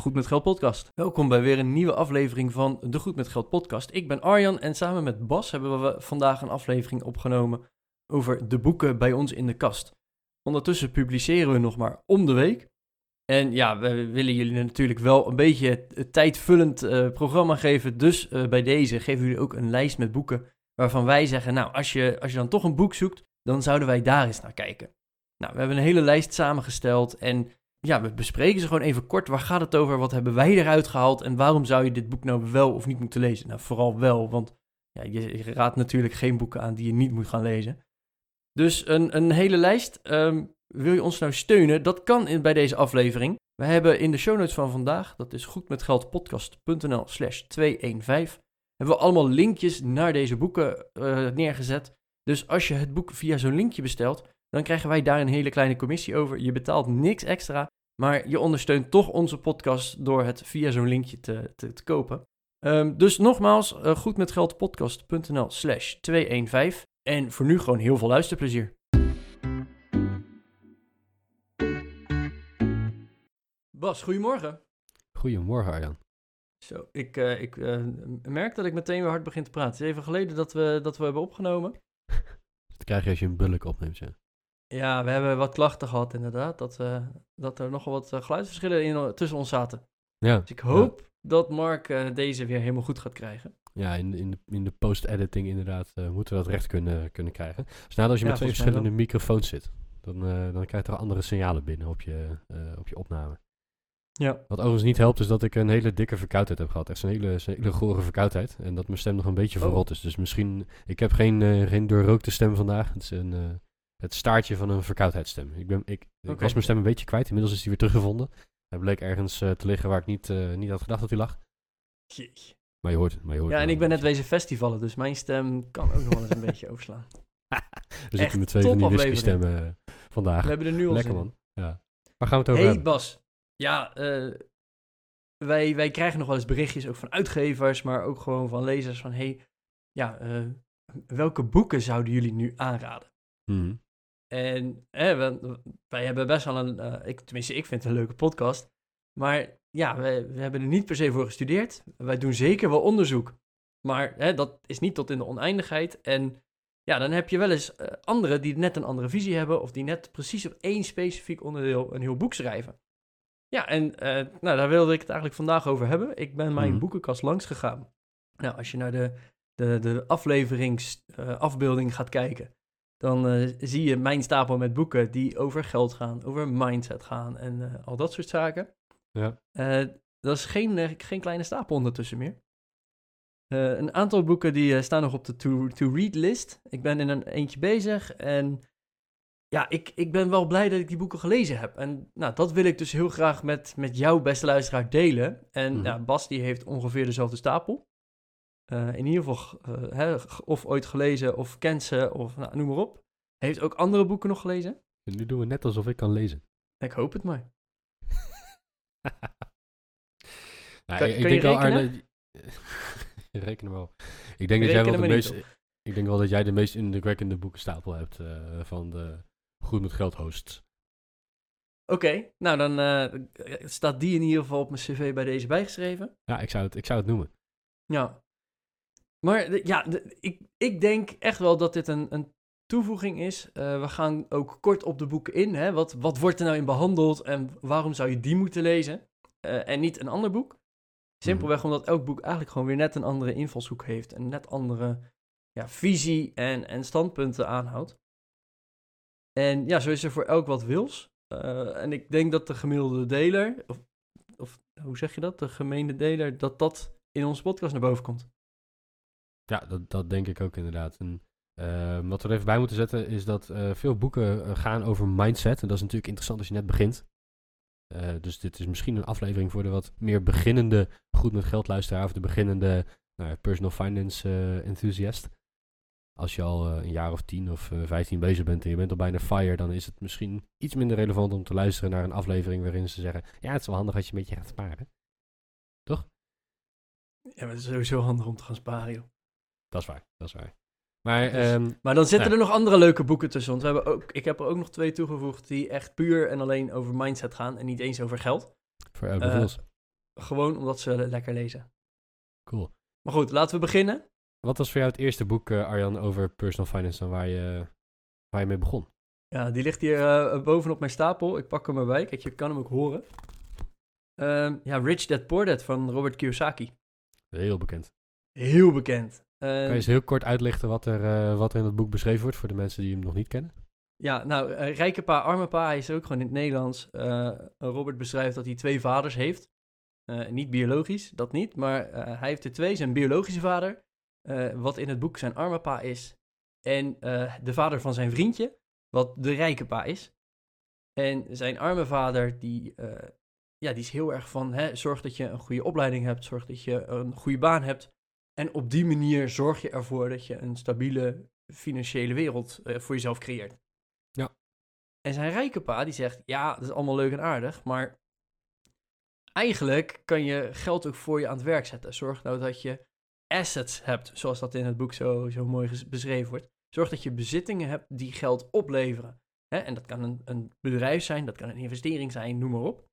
Goed met Geld podcast. Welkom bij weer een nieuwe aflevering van de Goed met Geld podcast. Ik ben Arjan en samen met Bas hebben we vandaag een aflevering opgenomen over de boeken bij ons in de kast. Ondertussen publiceren we nog maar om de week. En ja, we willen jullie natuurlijk wel een beetje het tijdvullend eh, programma geven. Dus eh, bij deze geven jullie ook een lijst met boeken waarvan wij zeggen, nou, als je, als je dan toch een boek zoekt, dan zouden wij daar eens naar kijken. Nou, we hebben een hele lijst samengesteld en ja, we bespreken ze gewoon even kort. Waar gaat het over? Wat hebben wij eruit gehaald? En waarom zou je dit boek nou wel of niet moeten lezen? Nou, vooral wel, want ja, je, raadt natuurlijk geen boeken aan die je niet moet gaan lezen. Dus een, een hele lijst. Ehm, wil je ons nou steunen? Dat kan in, bij deze aflevering. We hebben in de show notes van vandaag, dat is goedmetgeldpodcast.nl slash 215, hebben we allemaal linkjes naar deze boeken uh, neergezet. Dus als je het boek via zo'n linkje bestelt, dan krijgen wij daar een hele kleine commissie over. Je betaalt niks extra, maar je ondersteunt toch onze podcast door het via zo'n linkje te, te, te kopen. Um, dus nogmaals, uh, goedmetgeldpodcast.nl slash 215. En voor nu gewoon heel veel luisterplezier. Bas, goedemorgen. Goedemorgen Arjan. Zo, ik, uh, ik uh, merk dat ik meteen weer hard begin te praten. Het is even geleden dat we, dat we hebben opgenomen. dat krijg je als je een bulk opneemt, ja. Ja, we hebben wat klachten gehad inderdaad. Dat, uh, dat er nogal wat geluidsverschillen in, tussen ons zaten. Ja. Dus ik hoop ja. dat Mark uh, deze weer helemaal goed gaat krijgen. Ja, in, in de, in de post-editing inderdaad uh, moeten we dat recht kunnen, kunnen krijgen. Dus nadat je ja, met twee verschillende microfoons zit, dan, dan krijg je er andere signalen binnen op je, op je opname. Ja. Wat overigens niet helpt, is dat ik een hele dikke verkoudheid heb gehad. Echt een hele, hele gore verkoudheid. En dat mijn stem nog een beetje Oh. verrot is. Dus misschien, ik heb geen, geen doorrookte stem vandaag. Het is een het staartje van een verkoudheidsstem. Ik, ben, ik, ik was mijn stem een beetje kwijt. Inmiddels is die weer teruggevonden. Hij bleek ergens uh, te liggen waar ik niet, uh, niet had gedacht dat hij lag. Jeetje. Maar je hoort het. Maar je hoort Ja, en ik ben net wezen festivalen, dus mijn stem kan ook nog wel eens een beetje overslaan. We zitten met twee van die whisky stemmen uh, vandaag. We hebben er nu al Lekker zin. man. Ja. Waar gaan we het over Hey hebben? Bas. Ja, uh, wij, wij krijgen nog wel eens berichtjes ook van uitgevers, maar ook gewoon van lezers van hey, ja, welke boeken zouden jullie nu aanraden? Mm. En hè, we, wij hebben best wel een, uh, ik, tenminste ik vind het een leuke podcast, maar ja, we, we hebben er niet per se voor gestudeerd. Wij doen zeker wel onderzoek, maar hè, dat is niet tot in de oneindigheid. En ja, dan heb je wel eens uh, anderen die net een andere visie hebben of die net precies op één specifiek onderdeel een heel boek schrijven. Ja, en uh, nou, daar wilde ik het eigenlijk vandaag over hebben. Ik ben mijn Mhm. boekenkast langs gegaan. Nou, als je naar de, de, de afleveringsafbeelding uh, gaat kijken, dan uh, zie je mijn stapel met boeken die over geld gaan, over mindset gaan en uh, al dat soort zaken. Ja. Uh, dat is geen, geen kleine stapel ondertussen meer. Een aantal boeken die staan nog op de to-read list. Ik ben in een eentje bezig en ja, ik, ik ben wel blij dat ik die boeken gelezen heb. En nou, dat wil ik dus heel graag met, met jou, beste luisteraar, delen. En Mhm. ja, Bas die heeft ongeveer dezelfde stapel. Uh, in ieder geval uh, hè, of ooit gelezen of kent ze of nou, noem maar op. Heeft ook andere boeken nog gelezen. Nu doen we net alsof ik kan lezen. Ik hoop het maar. nou, kan, ik, denk wel? Arne. reken wel. Ik denk dat jij wel de meest. Ik denk wel dat jij de meest indrukwekkende boekenstapel hebt uh, van de Goed met Geld hosts. Oké, okay, nou dan uh, staat die in ieder geval op mijn cv bij deze bijgeschreven. Ja, ik zou het, ik zou het noemen. Ja. Maar ja, ik, ik denk echt wel dat dit een, een toevoeging is. Uh, we gaan ook kort op de boeken in. Hè? Wat, wat wordt er nou in behandeld en waarom zou je die moeten lezen? Uh, en niet een ander boek. Simpelweg omdat elk boek eigenlijk gewoon weer net een andere invalshoek heeft. En net andere ja, visie en, en standpunten aanhoudt. En ja, zo is er voor elk wat wils. Uh, en ik denk dat de gemiddelde deler, of, of hoe zeg je dat? De gemeende deler, dat dat in onze podcast naar boven komt. Ja, dat, dat denk ik ook inderdaad. En, uh, wat we er even bij moeten zetten is dat uh, veel boeken uh, gaan over mindset. En dat is natuurlijk interessant als je net begint. Uh, dus dit is misschien een aflevering voor de wat meer beginnende goed met geld luisteraar. Of de beginnende nou, personal finance enthusiast. Als je al een jaar of tien of vijftien bezig bent en je bent al bijna fire, dan is het misschien iets minder relevant om te luisteren naar een aflevering waarin ze zeggen: Ja, het is wel handig als je een beetje gaat sparen. Toch? Ja, maar het is sowieso handig om te gaan sparen, joh. Dat is waar, dat is waar. Maar, dus, ehm, maar dan zitten er nog andere leuke boeken tussen. Want we hebben ook, ik heb er ook nog twee toegevoegd die echt puur en alleen over mindset gaan en niet eens over geld. Voor elke uh, Gewoon omdat ze lekker lezen. Cool. Maar goed, laten we beginnen. Wat was voor jou het eerste boek, uh, Arjan, over personal finance dan waar je, waar je mee begon? Ja, die ligt hier uh, bovenop mijn stapel. Ik pak hem erbij. Kijk, je kan hem ook horen. Uh, ja, Rich Dad Poor Dad van Robert Kiyosaki. Heel bekend. Heel bekend. Kan je eens heel kort uitlichten wat er, uh, wat er in het boek beschreven wordt voor de mensen die hem nog niet kennen? Ja, nou, uh, rijke pa, arme pa, is ook gewoon in het Nederlands. Uh, Robert beschrijft dat hij twee vaders heeft. niet biologisch, dat niet, maar hij heeft er twee. Zijn biologische vader, wat in het boek zijn arme pa is. En de vader van zijn vriendje, wat de rijke pa is. En zijn arme vader, die, ja, die is heel erg van, hè, zorg dat je een goede opleiding hebt, zorg dat je een goede baan hebt. En op die manier zorg je ervoor dat je een stabiele financiële wereld uh, voor jezelf creëert. Ja. En zijn rijke pa die zegt, ja, dat is allemaal leuk en aardig, maar eigenlijk kan je geld ook voor je aan het werk zetten. Zorg nou dat je assets hebt, zoals dat in het boek zo, zo mooi beschreven wordt. Zorg dat je bezittingen hebt die geld opleveren. Hè? En dat kan een, een bedrijf zijn, dat kan een investering zijn, noem maar op.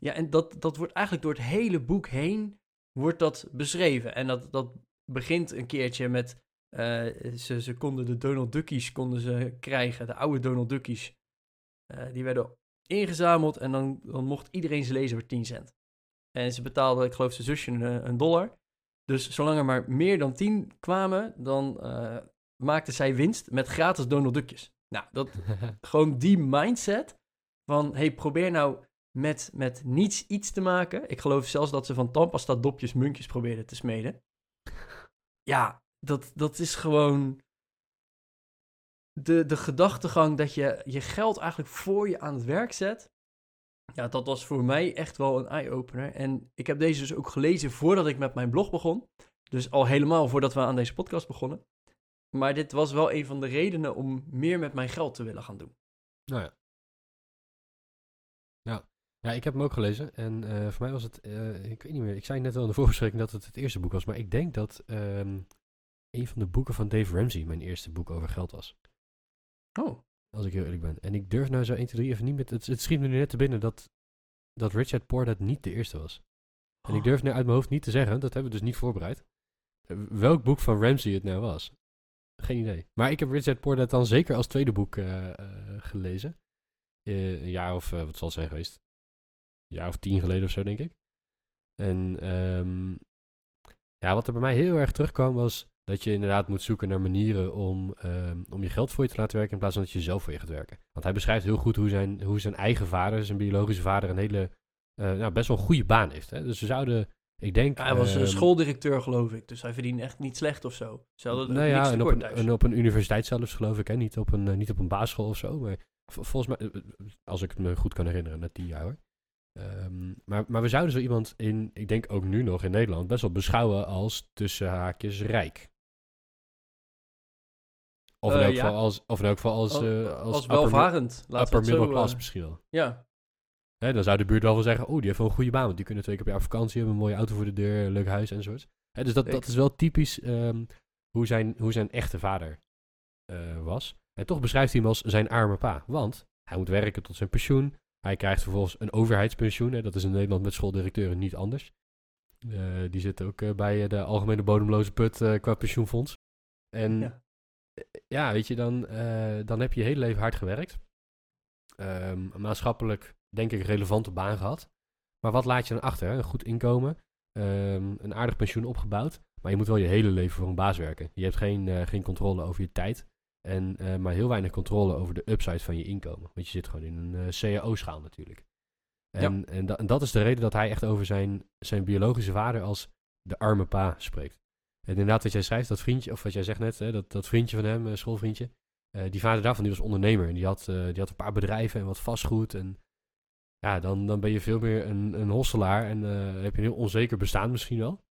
Ja, en dat, dat wordt eigenlijk door het hele boek heen wordt dat beschreven. En dat, dat begint een keertje met... Uh, ze, ze konden de Donald Duckies konden ze krijgen, de oude Donald Duckies. Uh, die werden ingezameld en dan, dan mocht iedereen ze lezen voor 10 cent. En ze betaalden, ik geloof, zijn zusje een, een dollar. Dus zolang er maar meer dan 10 kwamen, dan uh, maakten zij winst met gratis Donald Duckjes. Nou, dat, gewoon die mindset van, hey, probeer nou met, met niets iets te maken. Ik geloof zelfs dat ze van tandpasta dopjes munkjes probeerden te smeden. Ja, dat, dat is gewoon de, de gedachtegang dat je je geld eigenlijk voor je aan het werk zet. Ja, dat was voor mij echt wel een eye-opener. En ik heb deze dus ook gelezen voordat ik met mijn blog begon. Dus al helemaal voordat we aan deze podcast begonnen. Maar dit was wel een van de redenen om meer met mijn geld te willen gaan doen. Nou ja. Ja, ja, ik heb hem ook gelezen. En uh, voor mij was het, uh, ik weet niet meer, ik zei net al in de voorbeschikking dat het het eerste boek was. Maar ik denk dat um, een van de boeken van Dave Ramsey mijn eerste boek over geld was. Oh. Als ik heel eerlijk ben. En ik durf nou zo 1, 2, 3 even niet met, het, het schiet me nu net te binnen dat, dat Richard Poor niet de eerste was. En ik oh. durf nu uit mijn hoofd niet te zeggen, dat hebben we dus niet voorbereid. Uh, welk boek van Ramsey het nou was. Geen idee. Maar ik heb Richard Poor dan zeker als tweede boek gelezen. een jaar of, wat zal het zijn geweest, jaar of tien geleden of zo, denk ik. En um, ja, wat er bij mij heel erg terugkwam was dat je inderdaad moet zoeken naar manieren om, um, om je geld voor je te laten werken in plaats van dat je zelf voor je gaat werken. Want hij beschrijft heel goed hoe zijn, hoe zijn eigen vader, zijn biologische vader, een hele, uh, nou, best wel een goede baan heeft. Hè? Dus we zouden, ik denk... Ja, hij was um, schooldirecteur, geloof ik, dus hij verdient echt niet slecht of zo. Ze hadden nou ja, en op, een, en op een universiteit zelfs, geloof ik, hè? Niet, op een, uh, niet op een basisschool of zo, maar volgens mij, eh, als ik het me goed kan herinneren, net tien jaar hoor. Um, maar, maar we zouden zo iemand in, ik denk ook nu nog in Nederland, best wel beschouwen als tussen haakjes rijk. Of in, uh, elk ja. geval als, of in elk geval als, uh, als, als welvarend. Upper, upper middle class uh, misschien wel. Ja. Hè, dan zou de buurt wel wel zeggen, oh, die heeft wel een goede baan. Want die kunnen twee keer per jaar vakantie hebben, een mooie auto voor de deur, een leuk huis enzovoort. Hè, dus dat, dat is wel typisch um, hoe, zijn, hoe zijn echte vader uh, was. En toch beschrijft hij hem als zijn arme pa. Want hij moet werken tot zijn pensioen. Hij krijgt vervolgens een overheidspensioen. Hè. Dat is in Nederland met schooldirecteuren niet anders. Uh, die zitten ook uh, bij de algemene bodemloze put uh, qua pensioenfonds. En ja, ja weet je, dan, dan heb je je hele leven hard gewerkt. Um, maatschappelijk, denk ik, relevante baan gehad. Maar wat laat je dan achter? Hè? Een goed inkomen, um, een aardig pensioen opgebouwd. Maar je moet wel je hele leven voor een baas werken. Je hebt geen, geen controle over je tijd. En uh, maar heel weinig controle over de upside van je inkomen. Want je zit gewoon in een uh, CAO-schaal natuurlijk. En, ja. en, da en, dat is de reden dat hij echt over zijn, zijn biologische vader als de arme pa spreekt. En inderdaad, wat jij schrijft, dat vriendje, of wat jij zegt net, hè, dat, dat vriendje van hem, uh, schoolvriendje. die vader daarvan, die was ondernemer. En die had, die had een paar bedrijven en wat vastgoed. En ja, dan, dan ben je veel meer een, een hosselaar. En heb je een heel onzeker bestaan misschien wel.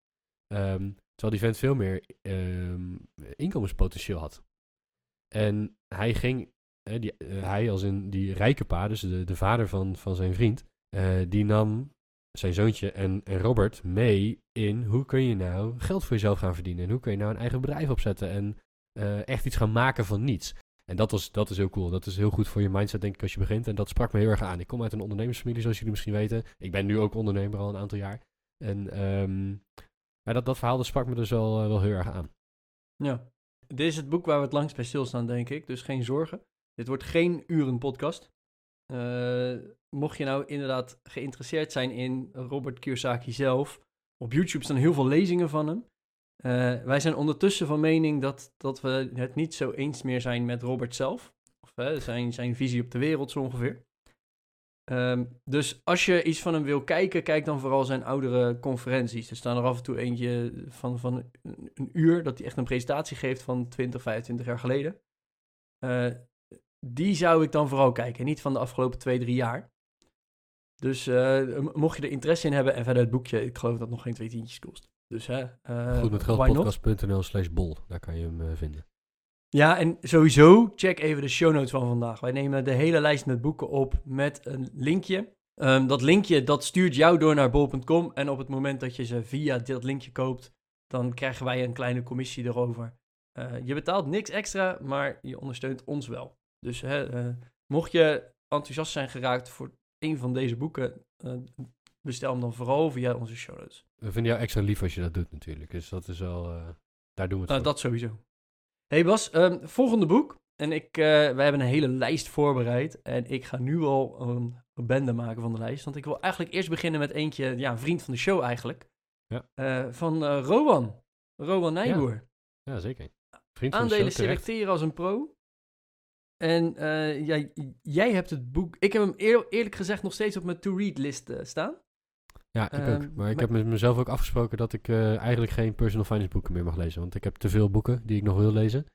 Um, Terwijl die vent veel meer ehm, inkomenspotentieel had. En hij ging, die, hij als in die rijke pa, dus de, de vader van, van zijn vriend, die nam zijn zoontje en, Robert mee in hoe kun je nou geld voor jezelf gaan verdienen. En hoe kun je nou een eigen bedrijf opzetten en echt iets gaan maken van niets. En dat, was, dat is heel cool. Dat is heel goed voor je mindset, denk ik, als je begint. En dat sprak me heel erg aan. Ik kom uit een ondernemersfamilie, zoals jullie misschien weten. Ik ben nu ook ondernemer al een aantal jaar. En um, dat, dat verhaal dat sprak me dus wel, wel heel erg aan. Ja, dit is het boek waar we het langst bij stilstaan, denk ik. Dus geen zorgen. Dit wordt geen uren podcast. Uh, mocht je nou inderdaad geïnteresseerd zijn in Robert Kiyosaki zelf, op YouTube staan heel veel lezingen van hem. Uh, wij zijn ondertussen van mening dat, dat we het niet zo eens meer zijn met Robert zelf. Of zijn, zijn visie op de wereld zo ongeveer. Um, dus als je iets van hem wil kijken, kijk dan vooral zijn oudere conferenties. Er staan er af en toe eentje van, van een uur dat hij echt een presentatie geeft van 20, 25 jaar geleden. Uh, die zou ik dan vooral kijken, niet van de afgelopen twee, drie jaar. Dus uh, mocht je er interesse in hebben en verder het boekje, ik geloof dat het nog geen twee tientjes kost. Dus hè, uh, Goed met geldpodcast.nl slash bol, daar kan je hem vinden. Ja, en sowieso check even de show notes van vandaag. Wij nemen de hele lijst met boeken op met een linkje. Um, dat linkje dat stuurt jou door naar bol.com en op het moment dat je ze via dat linkje koopt, dan krijgen wij een kleine commissie erover. Uh, je betaalt niks extra, maar je ondersteunt ons wel. Dus hè, mocht je enthousiast zijn geraakt voor een van deze boeken, bestel hem dan vooral via onze show notes. We vinden jou extra lief als je dat doet natuurlijk. Dus dat is wel, daar doen we het nou, Dat sowieso. Hey Bas, um, volgende boek. En ik, uh, wij hebben een hele lijst voorbereid. En ik ga nu al een, een bende maken van de lijst. Want ik wil eigenlijk eerst beginnen met eentje, ja, een vriend van de show eigenlijk. Ja. Uh, van Rowan. Rowan Nijboer. Ja, ja zeker. Vriend van Aandelen de show, selecteren als een pro. En ja, jij hebt het boek. Ik heb hem eer, eerlijk gezegd nog steeds op mijn to-read list staan. Ja, ik ook. Ehm, maar ik heb met mezelf ook afgesproken dat ik uh, eigenlijk geen personal finance boeken meer mag lezen. Want ik heb te veel boeken die ik nog wil lezen.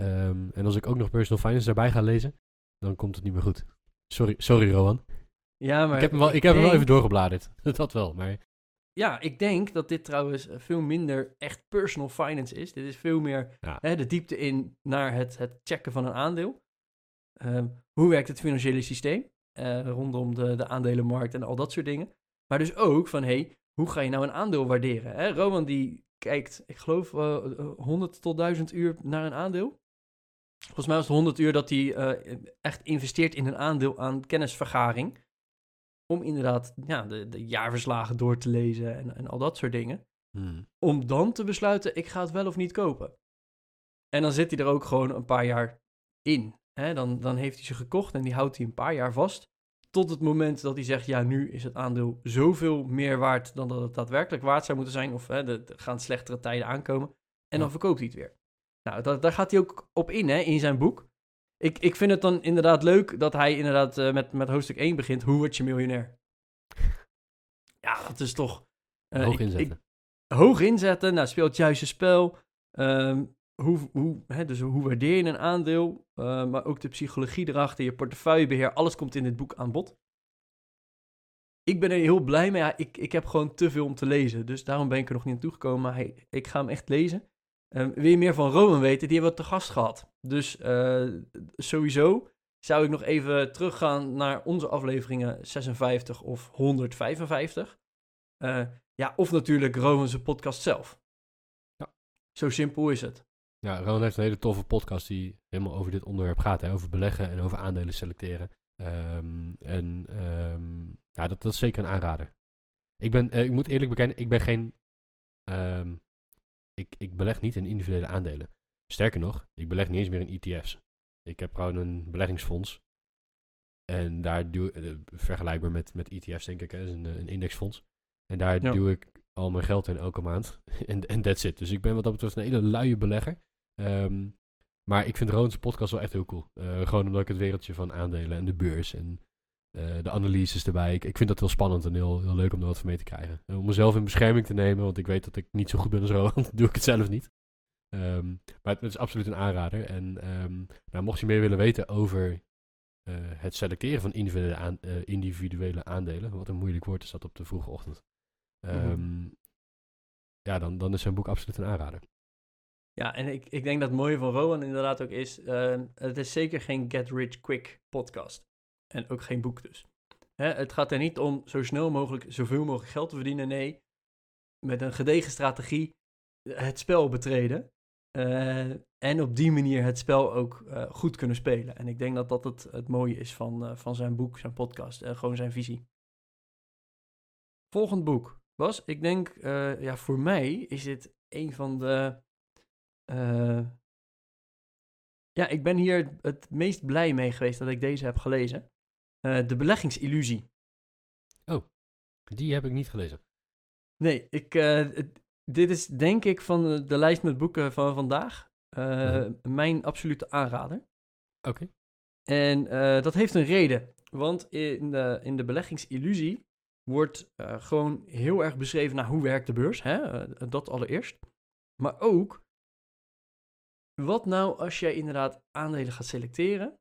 Um, en als ik ook nog personal finance daarbij ga lezen, dan komt het niet meer goed. Sorry, sorry Rowan. Ja, maar ik heb hem wel, ik, heb hem wel even doorgebladerd. dat wel, maar... Ja, ik denk dat dit trouwens veel minder echt personal finance is. Dit is veel meer ja. hè, de diepte in naar het, het checken van een aandeel. Um, hoe werkt het financiële systeem uh, rondom de, de aandelenmarkt en al dat soort dingen. Maar dus ook van, hey, hoe ga je nou een aandeel waarderen? Hè? Roman die kijkt, ik geloof, uh, eh, 100 eh, tot 1000 uur naar een aandeel. Volgens mij was het 100 uur dat hij uh, echt investeert in een aandeel aan kennisvergaring. Om inderdaad ja, de, de jaarverslagen door te lezen en, en al dat soort dingen. Hmm. Om dan te besluiten, ik ga het wel of niet kopen. En dan zit hij er ook gewoon een paar jaar in. Hè? Dan, dan heeft hij ze gekocht en die houdt hij een paar jaar vast. Tot het moment dat hij zegt, ja, nu is het aandeel zoveel meer waard dan dat het daadwerkelijk waard zou moeten zijn. Of hè, er gaan slechtere tijden aankomen. En dan verkoopt hij het weer. Nou, dat, daar gaat hij ook op in, hè, in zijn boek. Ik, ik vind het dan inderdaad leuk dat hij inderdaad uh, met, met hoofdstuk 1 begint. Hoe word je miljonair? Ja, dat is toch... Uh, hoog inzetten. Ik, hoog inzetten, nou, speelt het juiste spel. Um, hoe, hoe, hè, dus hoe waardeer je een aandeel, uh, maar ook de psychologie erachter, je portefeuillebeheer, alles komt in dit boek aan bod. Ik ben er heel blij mee. Ja, ik, ik heb gewoon te veel om te lezen, dus daarom ben ik er nog niet aan toegekomen. Maar hey, ik ga hem echt lezen. Um, wil je meer van Roman weten? Die hebben we te gast gehad. Dus uh, sowieso zou ik nog even teruggaan naar onze afleveringen 56 of 155. Uh, ja, of natuurlijk Roman's podcast zelf. Ja. Zo simpel is het. Ja, Ron heeft een hele toffe podcast die helemaal over dit onderwerp gaat. Hè? Over beleggen en over aandelen selecteren. Um, en um, ja, dat, dat, is zeker een aanrader. Ik, ben, uh, ik moet eerlijk bekennen, ik ben geen... Um, ik, ik beleg niet in individuele aandelen. Sterker nog, ik beleg niet eens meer in ETF's. Ik heb gewoon een beleggingsfonds. En daar doe ik, uh, vergelijkbaar met, met ETF's denk ik, hè, is een, een indexfonds. En daar ja. doe ik al mijn geld in elke maand. en, en that's it. Dus ik ben wat dat betreft een hele luie belegger. Um, maar ik vind Roon's podcast wel echt heel cool. Uh, gewoon omdat ik het wereldje van aandelen en de beurs en uh, de analyses erbij. Ik, ik, vind dat heel spannend en heel, heel leuk om er wat van mee te krijgen. En om mezelf in bescherming te nemen, want ik weet dat ik niet zo goed ben als Rowan. doe ik het zelf niet. Um, maar het, het, is absoluut een aanrader. En um, nou, mocht je meer willen weten over uh, het selecteren van individuele, aan, individuele, aandelen, wat een moeilijk woord is dat op de vroege ochtend. Mm -hmm ja, dan, dan is zijn boek absoluut een aanrader. Ja, en ik, ik denk dat het mooie van Rowan inderdaad ook is, uh, het is zeker geen get rich quick podcast. En ook geen boek dus. Hè, het gaat er niet om zo snel mogelijk zoveel mogelijk geld te verdienen. Nee, met een gedegen strategie het spel betreden. Uh, en op die manier het spel ook uh, goed kunnen spelen. En ik denk dat dat het, het mooie is van, van zijn boek, zijn podcast en gewoon zijn visie. Volgend boek was, ik denk, ja, voor mij is dit een van de. Ja, ik ben hier het meest blij mee geweest dat ik deze heb gelezen. de beleggingsillusie. Oh, die heb ik niet gelezen. Nee, ik, dit is denk ik van de, lijst met boeken van vandaag uh, mijn absolute aanrader. Oké. En dat heeft een reden. Want in de, in de beleggingsillusie wordt uh, gewoon heel erg beschreven naar hoe werkt de beurs. Hè? dat allereerst. Maar ook, wat nou als jij inderdaad aandelen gaat selecteren?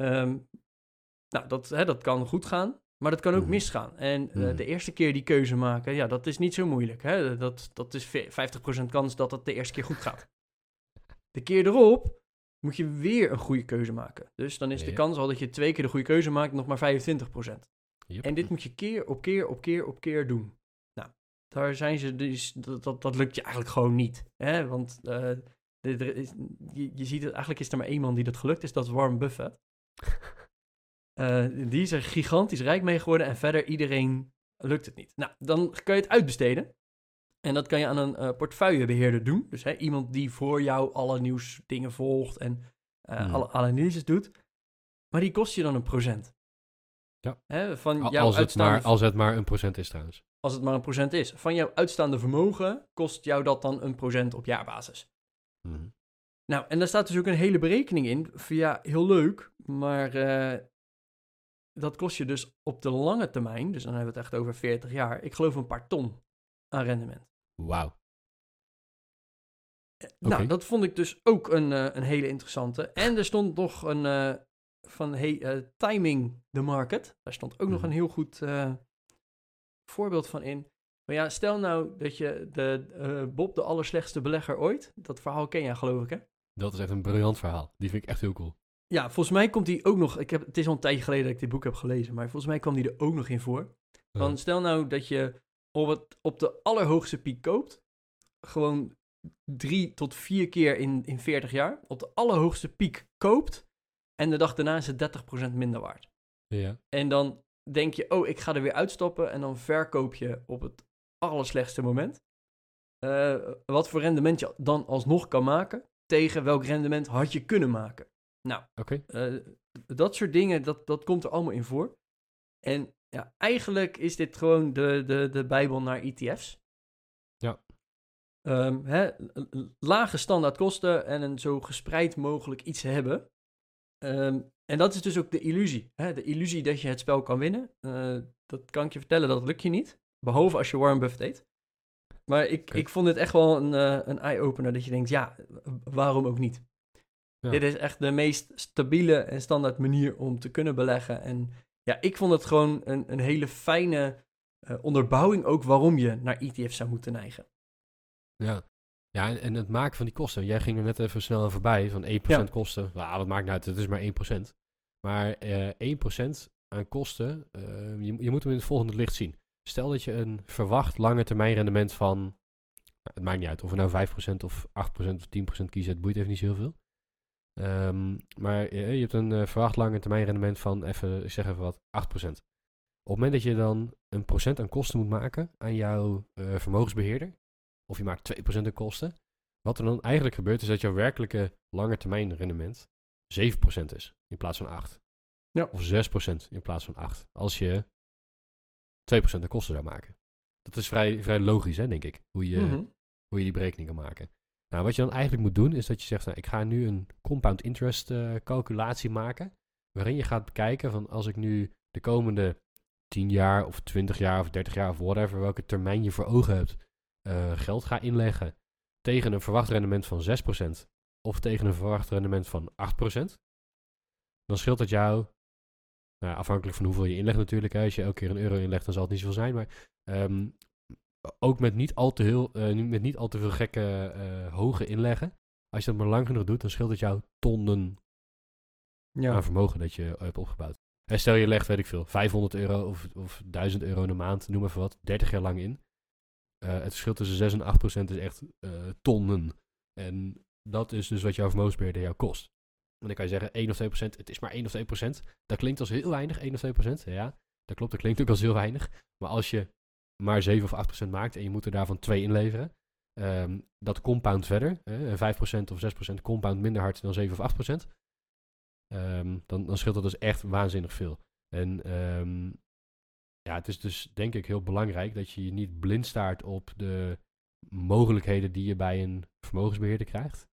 Um, nou, dat, hè, dat kan goed gaan. Maar dat kan ook mhm. misgaan. En uh, de eerste keer die keuze maken, ja, dat is niet zo moeilijk. Hè? Dat, dat is 50% kans dat het de eerste keer goed gaat. De keer erop moet je weer een goede keuze maken. Dus dan is de kans al dat je twee keer de goede keuze maakt nog maar 25%. Yep. En dit moet je keer op keer op keer op keer doen. Nou, daar zijn ze dus, dat, dat, dat lukt je eigenlijk gewoon niet. Hè? Want uh, is, je, je ziet het, eigenlijk is er maar één man die dat gelukt is, dat is Warren Buffett. Uh, die is er gigantisch rijk mee geworden en verder iedereen lukt het niet. Nou, dan kan je het uitbesteden. En dat kan je aan een uh, portefeuillebeheerder doen. Dus hè, iemand die voor jou alle nieuwsdingen volgt en uh, hmm. alle analyses doet. Maar die kost je dan een procent. Ja. Hè, van jouw als, het maar, als het maar een procent is trouwens. Als het maar een procent is. Van jouw uitstaande vermogen kost jou dat dan een procent op jaarbasis. Hmm. Nou, en daar staat dus ook een hele berekening in. Via heel leuk, maar uh, dat kost je dus op de lange termijn, dus dan hebben we het echt over 40 jaar, ik geloof een paar ton aan rendement. Wauw. Eh, nou, dat vond ik dus ook een, uh, een hele interessante. En er stond nog een uh, van hey, timing the market. Daar stond ook nog mhm. een heel goed voorbeeld van in. Maar ja, stel nou dat je de Bob de allerslechtste belegger ooit. Dat verhaal ken jij geloof ik hè? Dat is echt een briljant verhaal. Die vind ik echt heel cool. Ja, volgens mij komt die ook nog. Ik heb, het is al een tijdje geleden dat ik dit boek heb gelezen, maar volgens mij kwam die er ook nog in voor. Want stel nou dat je op, het, op de allerhoogste piek koopt, gewoon drie tot vier keer in, in 40 jaar, op de allerhoogste piek koopt en de dag daarna is het 30% minder waard. Ja. En dan denk je, oh, ik ga er weer uitstappen en dan verkoop je op het allerslechtste moment. Uh, wat voor rendement je dan alsnog kan maken, tegen welk rendement had je kunnen maken. Nou, okay. uh, dat soort dingen, dat, dat komt er allemaal in voor. En ja, eigenlijk is dit gewoon de, de, de Bijbel naar ETF's. Ja. Um, hè, lage standaardkosten en een zo gespreid mogelijk iets hebben. Um, en dat is dus ook de illusie. Hè? De illusie dat je het spel kan winnen. Uh, dat kan ik je vertellen, dat lukt je niet. Behalve als je Warren Buffett eet. Maar ik, okay. ik vond dit echt wel een, uh, een eye-opener. Dat je denkt, ja, waarom ook niet? Dit is echt de meest stabiele en standaard manier om te kunnen beleggen. En ja, ik vond het gewoon een, een hele fijne uh, onderbouwing ook waarom je naar ETF's zou moeten neigen. Ja, ja en, en, het maken van die kosten. Jij ging er net even snel aan voorbij van 1% ja. kosten. Nou, wat maakt nou uit, het is maar 1%. Maar uh, 1% aan kosten, je, je moet hem in het volgende licht zien. Stel dat je een verwacht lange termijn rendement van, nou, het maakt niet uit of we nou 5% of 8% of 10% kiezen, het boeit even niet zoveel. Um, maar je, je, hebt een uh, verwacht lange termijn rendement van, even, ik zeg even wat, 8%. Op het moment dat je dan een procent aan kosten moet maken aan jouw uh, vermogensbeheerder, of je maakt 2% aan kosten, wat er dan eigenlijk gebeurt is dat jouw werkelijke lange termijn rendement 7% is in plaats van 8. Ja. Of 6% in plaats van 8. Als je 2% aan kosten zou maken. Dat is vrij, vrij logisch, hè, denk ik, hoe je, mm -hmm. hoe je die berekening kan maken. Nou, wat je dan eigenlijk moet doen, is dat je zegt, nou, ik ga nu een compound interest uh, calculatie maken, waarin je gaat bekijken van als ik nu de komende 10 jaar of 20 jaar of 30 jaar of whatever, welke termijn je voor ogen hebt, uh, geld ga inleggen tegen een verwacht rendement van 6% of tegen een verwacht rendement van 8%, dan scheelt dat jou, nou, afhankelijk van hoeveel je inlegt natuurlijk, hè, als je elke keer een euro inlegt, dan zal het niet zoveel zijn, maar um, ook met niet al te, heel, eh, met niet al te veel gekke eh, hoge inleggen. Als je dat maar lang genoeg doet, dan scheelt het jou tonnen aan vermogen dat je hebt opgebouwd. En stel je legt, weet ik veel, 500 euro of, of 1000 euro in de maand, noem even wat, 30 jaar lang in. Uh, het verschil tussen 6 en 8 procent is echt tonnen. En dat is dus wat jouw vermogensbeheerder jou kost. En dan kan je zeggen 1 of 2 procent, het is maar 1 of 2 procent. Dat klinkt als heel weinig, 1 of 2 procent. Ja, dat klopt, dat klinkt ook als heel weinig. Maar als je maar 7 of 8 procent maakt en je moet er daarvan 2 inleveren, um, dat compound verder. Hè, 5 procent of 6 procent compound minder hard dan 7 of 8 procent. Um, dan, dan scheelt dat dus echt waanzinnig veel. En um, ja, het is dus denk ik heel belangrijk dat je je niet blind staart op de mogelijkheden die je bij een vermogensbeheerder krijgt.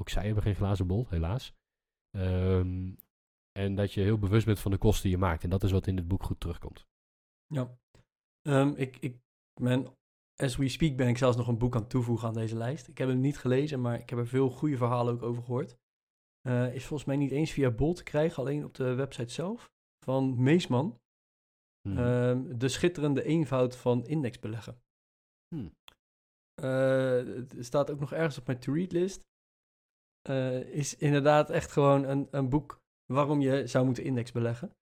Ook zij hebben geen glazen bol, helaas. Um, en dat je heel bewust bent van de kosten die je maakt. En dat is wat in dit boek goed terugkomt. Ja. Um, ik, ik ben, as we speak, ben ik zelfs nog een boek aan toevoegen aan deze lijst. Ik heb hem niet gelezen, maar ik heb er veel goede verhalen ook over gehoord. Uh, is volgens mij niet eens via Bol te krijgen, alleen op de website zelf. Van Meesman. Hmm. Um, de schitterende eenvoud van indexbeleggen. Hmm. Uh, het staat ook nog ergens op mijn to-read list. Uh, is inderdaad echt gewoon een, een boek waarom je zou moeten indexbeleggen.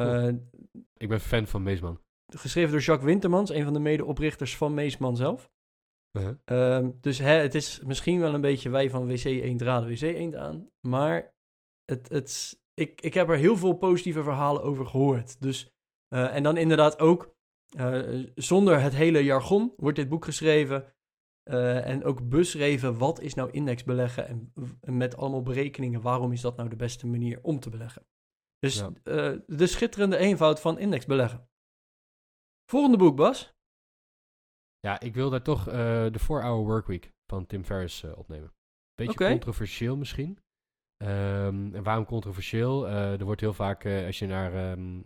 Uh, ik ben fan van Meesman. Geschreven door Jacques Wintermans, een van de medeoprichters van Meesman zelf. -huh. uh, dus hè, het is misschien wel een beetje wij van WC 1 draden WC 1 aan. Maar het, het, ik, ik heb er heel veel positieve verhalen over gehoord. Dus, uh, en dan inderdaad ook, zonder het hele jargon wordt dit boek geschreven. Uh, en ook beschreven wat is nou indexbeleggen en, en, met allemaal berekeningen waarom is dat nou de beste manier om te beleggen. Dus ja. uh, de schitterende eenvoud van indexbeleggen. Volgende boek, Bas. Ja, ik wil daar toch uh, de 4-Hour Workweek van Tim Ferriss opnemen. Beetje okay. controversieel misschien. Um, en waarom controversieel? er wordt heel vaak, als, je naar, um,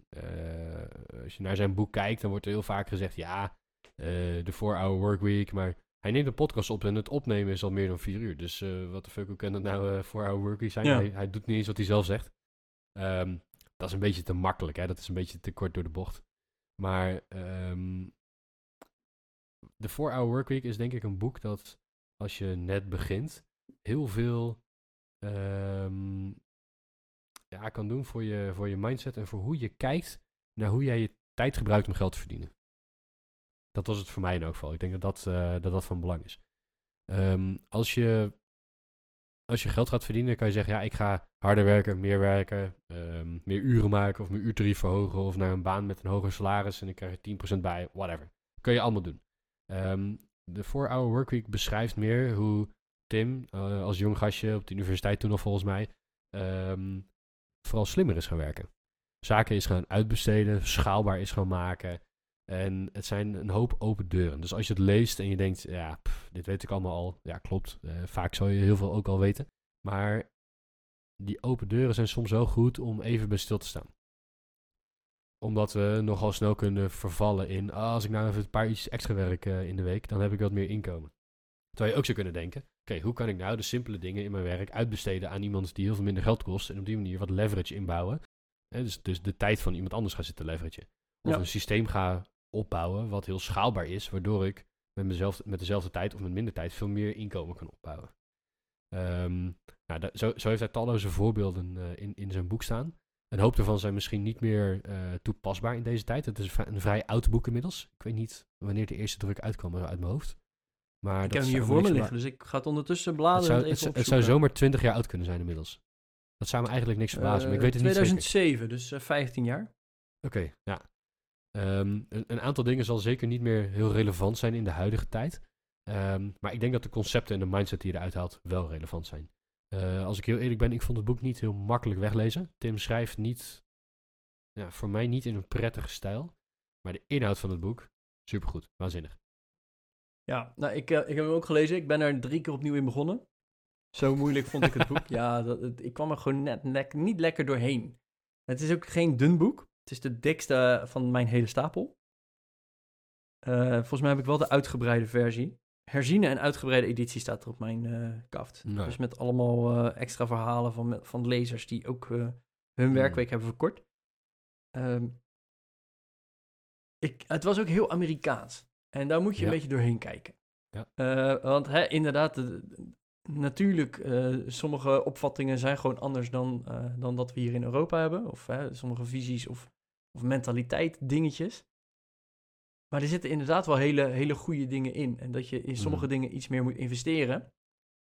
als je naar zijn boek kijkt, dan wordt er heel vaak gezegd, ja, de 4-Hour Workweek, maar hij neemt een podcast op en het opnemen is al meer dan vier uur. Dus uh, wat de fuck, hoe kan dat nou uh, voor our workies zijn? Ja. Hij, hij, doet niet eens wat hij zelf zegt. Um, dat is een beetje te makkelijk, hè? dat is een beetje te kort door de bocht. Maar um, de 4-Hour Workweek is denk ik een boek dat als je net begint, heel veel um, ja, kan doen voor je, voor je mindset en voor hoe je kijkt naar hoe jij je tijd gebruikt om geld te verdienen. Dat was het voor mij in elk geval. Ik denk dat dat, uh, dat, dat van belang is. Um, als, je, als je geld gaat verdienen, kan je zeggen: ja, ik ga harder werken, meer werken, um, meer uren maken of mijn uurtarief verhogen of naar een baan met een hoger salaris en ik krijg er 10% bij, whatever. Kun je allemaal doen. Um, de 4-hour workweek beschrijft meer hoe Tim, uh, als jong gastje op de universiteit toen nog volgens mij, vooral slimmer is gaan werken. Zaken is gaan uitbesteden, schaalbaar is gaan maken. En het zijn een hoop open deuren. Dus als je het leest en je denkt, ja, pff, dit weet ik allemaal al. Ja, klopt. Uh, vaak zou je heel veel ook al weten. Maar die open deuren zijn soms wel goed om even bij stil te staan. Omdat we nogal snel kunnen vervallen in, ah, als ik nou even een paar iets extra werk uh, in de week, dan heb ik wat meer inkomen. Terwijl je ook zou kunnen denken, oké, okay, hoe kan ik nou de simpele dingen in mijn werk uitbesteden aan iemand die heel veel minder geld kost en op die manier wat leverage inbouwen. Eh, dus, dus de tijd van iemand anders gaan zitten leveragen. Of ja. een systeem gaan opbouwen wat heel schaalbaar is, waardoor ik met, mezelf, met dezelfde tijd of met minder tijd veel meer inkomen kan opbouwen. Um, nou, dat, zo, zo, heeft hij talloze voorbeelden uh, in, in zijn boek staan. Een hoop daarvan zijn misschien niet meer uh, toepasbaar in deze tijd. Het is een vrij oud boek inmiddels. Ik weet niet wanneer de eerste druk uitkwam uit mijn hoofd. Maar ik heb hem hier voor me liggen, dus ik ga het ondertussen bladeren. Het zou, het, het zou zomaar 20 jaar oud kunnen zijn inmiddels. Dat zou me eigenlijk niks verbazen, uh, maar ik weet het 2007, niet zeker. dus 15 jaar. Oké, okay, ja. Um, een, een, aantal dingen zal zeker niet meer heel relevant zijn in de huidige tijd. Um, maar ik denk dat de concepten en de mindset die je eruit haalt wel relevant zijn. Uh, als ik heel eerlijk ben, ik vond het boek niet heel makkelijk weglezen. Tim schrijft niet, ja, voor mij niet in een prettige stijl. Maar de inhoud van het boek, supergoed, waanzinnig. Ja, nou, ik, uh, ik heb hem ook gelezen. Ik ben er drie keer opnieuw in begonnen. Zo moeilijk vond ik het boek. Ja, dat, het, ik kwam er gewoon net, net niet lekker doorheen. Het is ook geen dun boek. Het is de dikste van mijn hele stapel. Uh, volgens mij heb ik wel de uitgebreide versie. Herziene en uitgebreide editie staat er op mijn uh, kaft. Nee. Dus met allemaal uh, extra verhalen van, van lezers die ook hun werkweek mm. hebben verkort. Um, ik, het was ook heel Amerikaans. En daar moet je Ja. een beetje doorheen kijken. Ja. Eh, want hè, inderdaad, de- de- natuurlijk, eh, sommige opvattingen zijn gewoon anders dan, eh, dan dat we hier in Europa hebben. Of hè, sommige visies of, of mentaliteit dingetjes. Maar er zitten inderdaad wel hele, hele goede dingen in. En dat je in sommige Mhm. dingen iets meer moet investeren.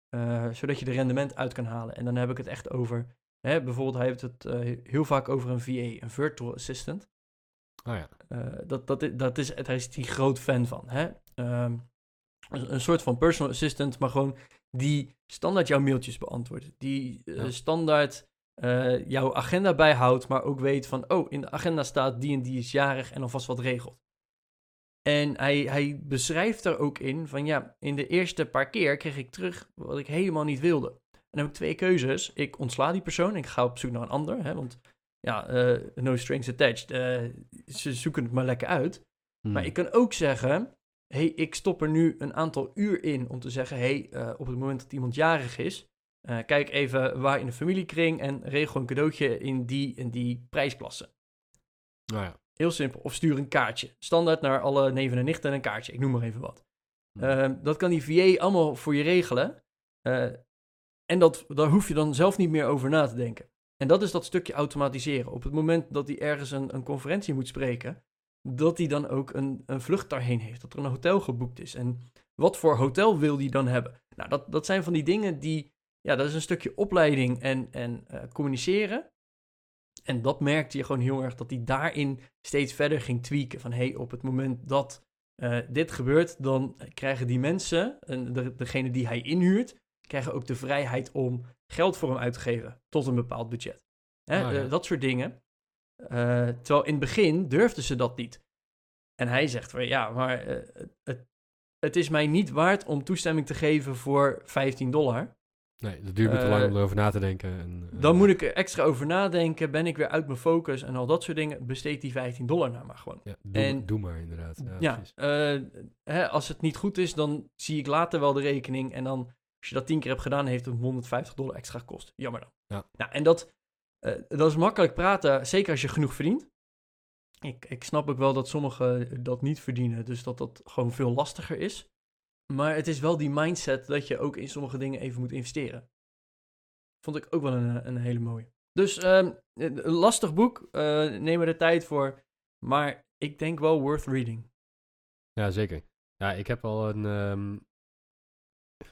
eh, zodat je er rendement uit kan halen. En dan heb ik het echt over... Hè, bijvoorbeeld, hij heeft het eh, heel vaak over een VA, een Virtual Assistant. Oh ja. Eh, dat, dat, is, dat is, daar is hij groot fan van. Hè? Ehm, een, soort van personal assistant, maar gewoon die standaard jouw mailtjes beantwoordt. Die Ja. standaard eh, jouw agenda bijhoudt, maar ook weet van, oh, in de agenda staat die en die is jarig en alvast wat regelt. En hij, hij beschrijft er ook in van, ja, in de eerste paar keer kreeg ik terug wat ik helemaal niet wilde. En dan heb ik twee keuzes. Ik ontsla die persoon en ik ga op zoek naar een ander, hè, want ja, eh, no strings attached. eh, ze zoeken het maar lekker uit. Hmm. Maar ik kan ook zeggen, hey, ik stop er nu een aantal uur in om te zeggen, hey, op het moment dat iemand jarig is, eh, kijk even waar in de familiekring en regel een cadeautje in die en die prijsklasse. Oh ja. Heel simpel. Of stuur een kaartje. Standaard naar alle neven en nichten een kaartje. Ik noem maar even wat. Hmm. Ehm, dat kan die VA allemaal voor je regelen. Eh, en dat, daar hoef je dan zelf niet meer over na te denken. En dat is dat stukje automatiseren. Op het moment dat hij ergens een, een conferentie moet spreken, dat hij dan ook een, een vlucht daarheen heeft. Dat er een hotel geboekt is. En wat voor hotel wil hij dan hebben? Nou, dat, dat zijn van die dingen die... Ja, dat is een stukje opleiding en, en eh, communiceren. En dat merkte je gewoon heel erg dat hij daarin steeds verder ging tweaken. Van hey, op het moment dat eh, dit gebeurt, dan krijgen die mensen, en de, degene die hij inhuurt, krijgen ook de vrijheid om geld voor hem uit te geven tot een bepaald budget. Hè, ja. eh, dat soort dingen. Terwijl in het begin durfden ze dat niet. En hij zegt van ja, maar het, het is mij niet waard om toestemming te geven voor 15 dollar. Nee, dat duurt me te Eh, lang om erover na te denken. En, eh, Dan moet ik er extra over nadenken. Ben ik weer uit mijn focus en al dat soort dingen. Besteed die 15 dollar nou maar gewoon. Ja, doe, en- doe maar inderdaad. Ja, eh, hè, als het niet goed is, dan zie ik later wel de rekening. En dan, als je dat tien keer hebt gedaan, heeft het 150 dollar extra gekost. Jammer dan. Ja. Nou, en dat, eh, dat is makkelijk praten, zeker als je genoeg verdient. Ik, ik snap ook wel dat sommigen dat niet verdienen, dus dat dat gewoon veel lastiger is. Maar het is wel die mindset dat je ook in sommige dingen even moet investeren. Vond ik ook wel een, een hele mooie. Dus ehm, een lastig boek, eh, neem er de tijd voor. Maar ik denk wel worth reading. Ja, zeker. Ja, ik heb al een, ehm,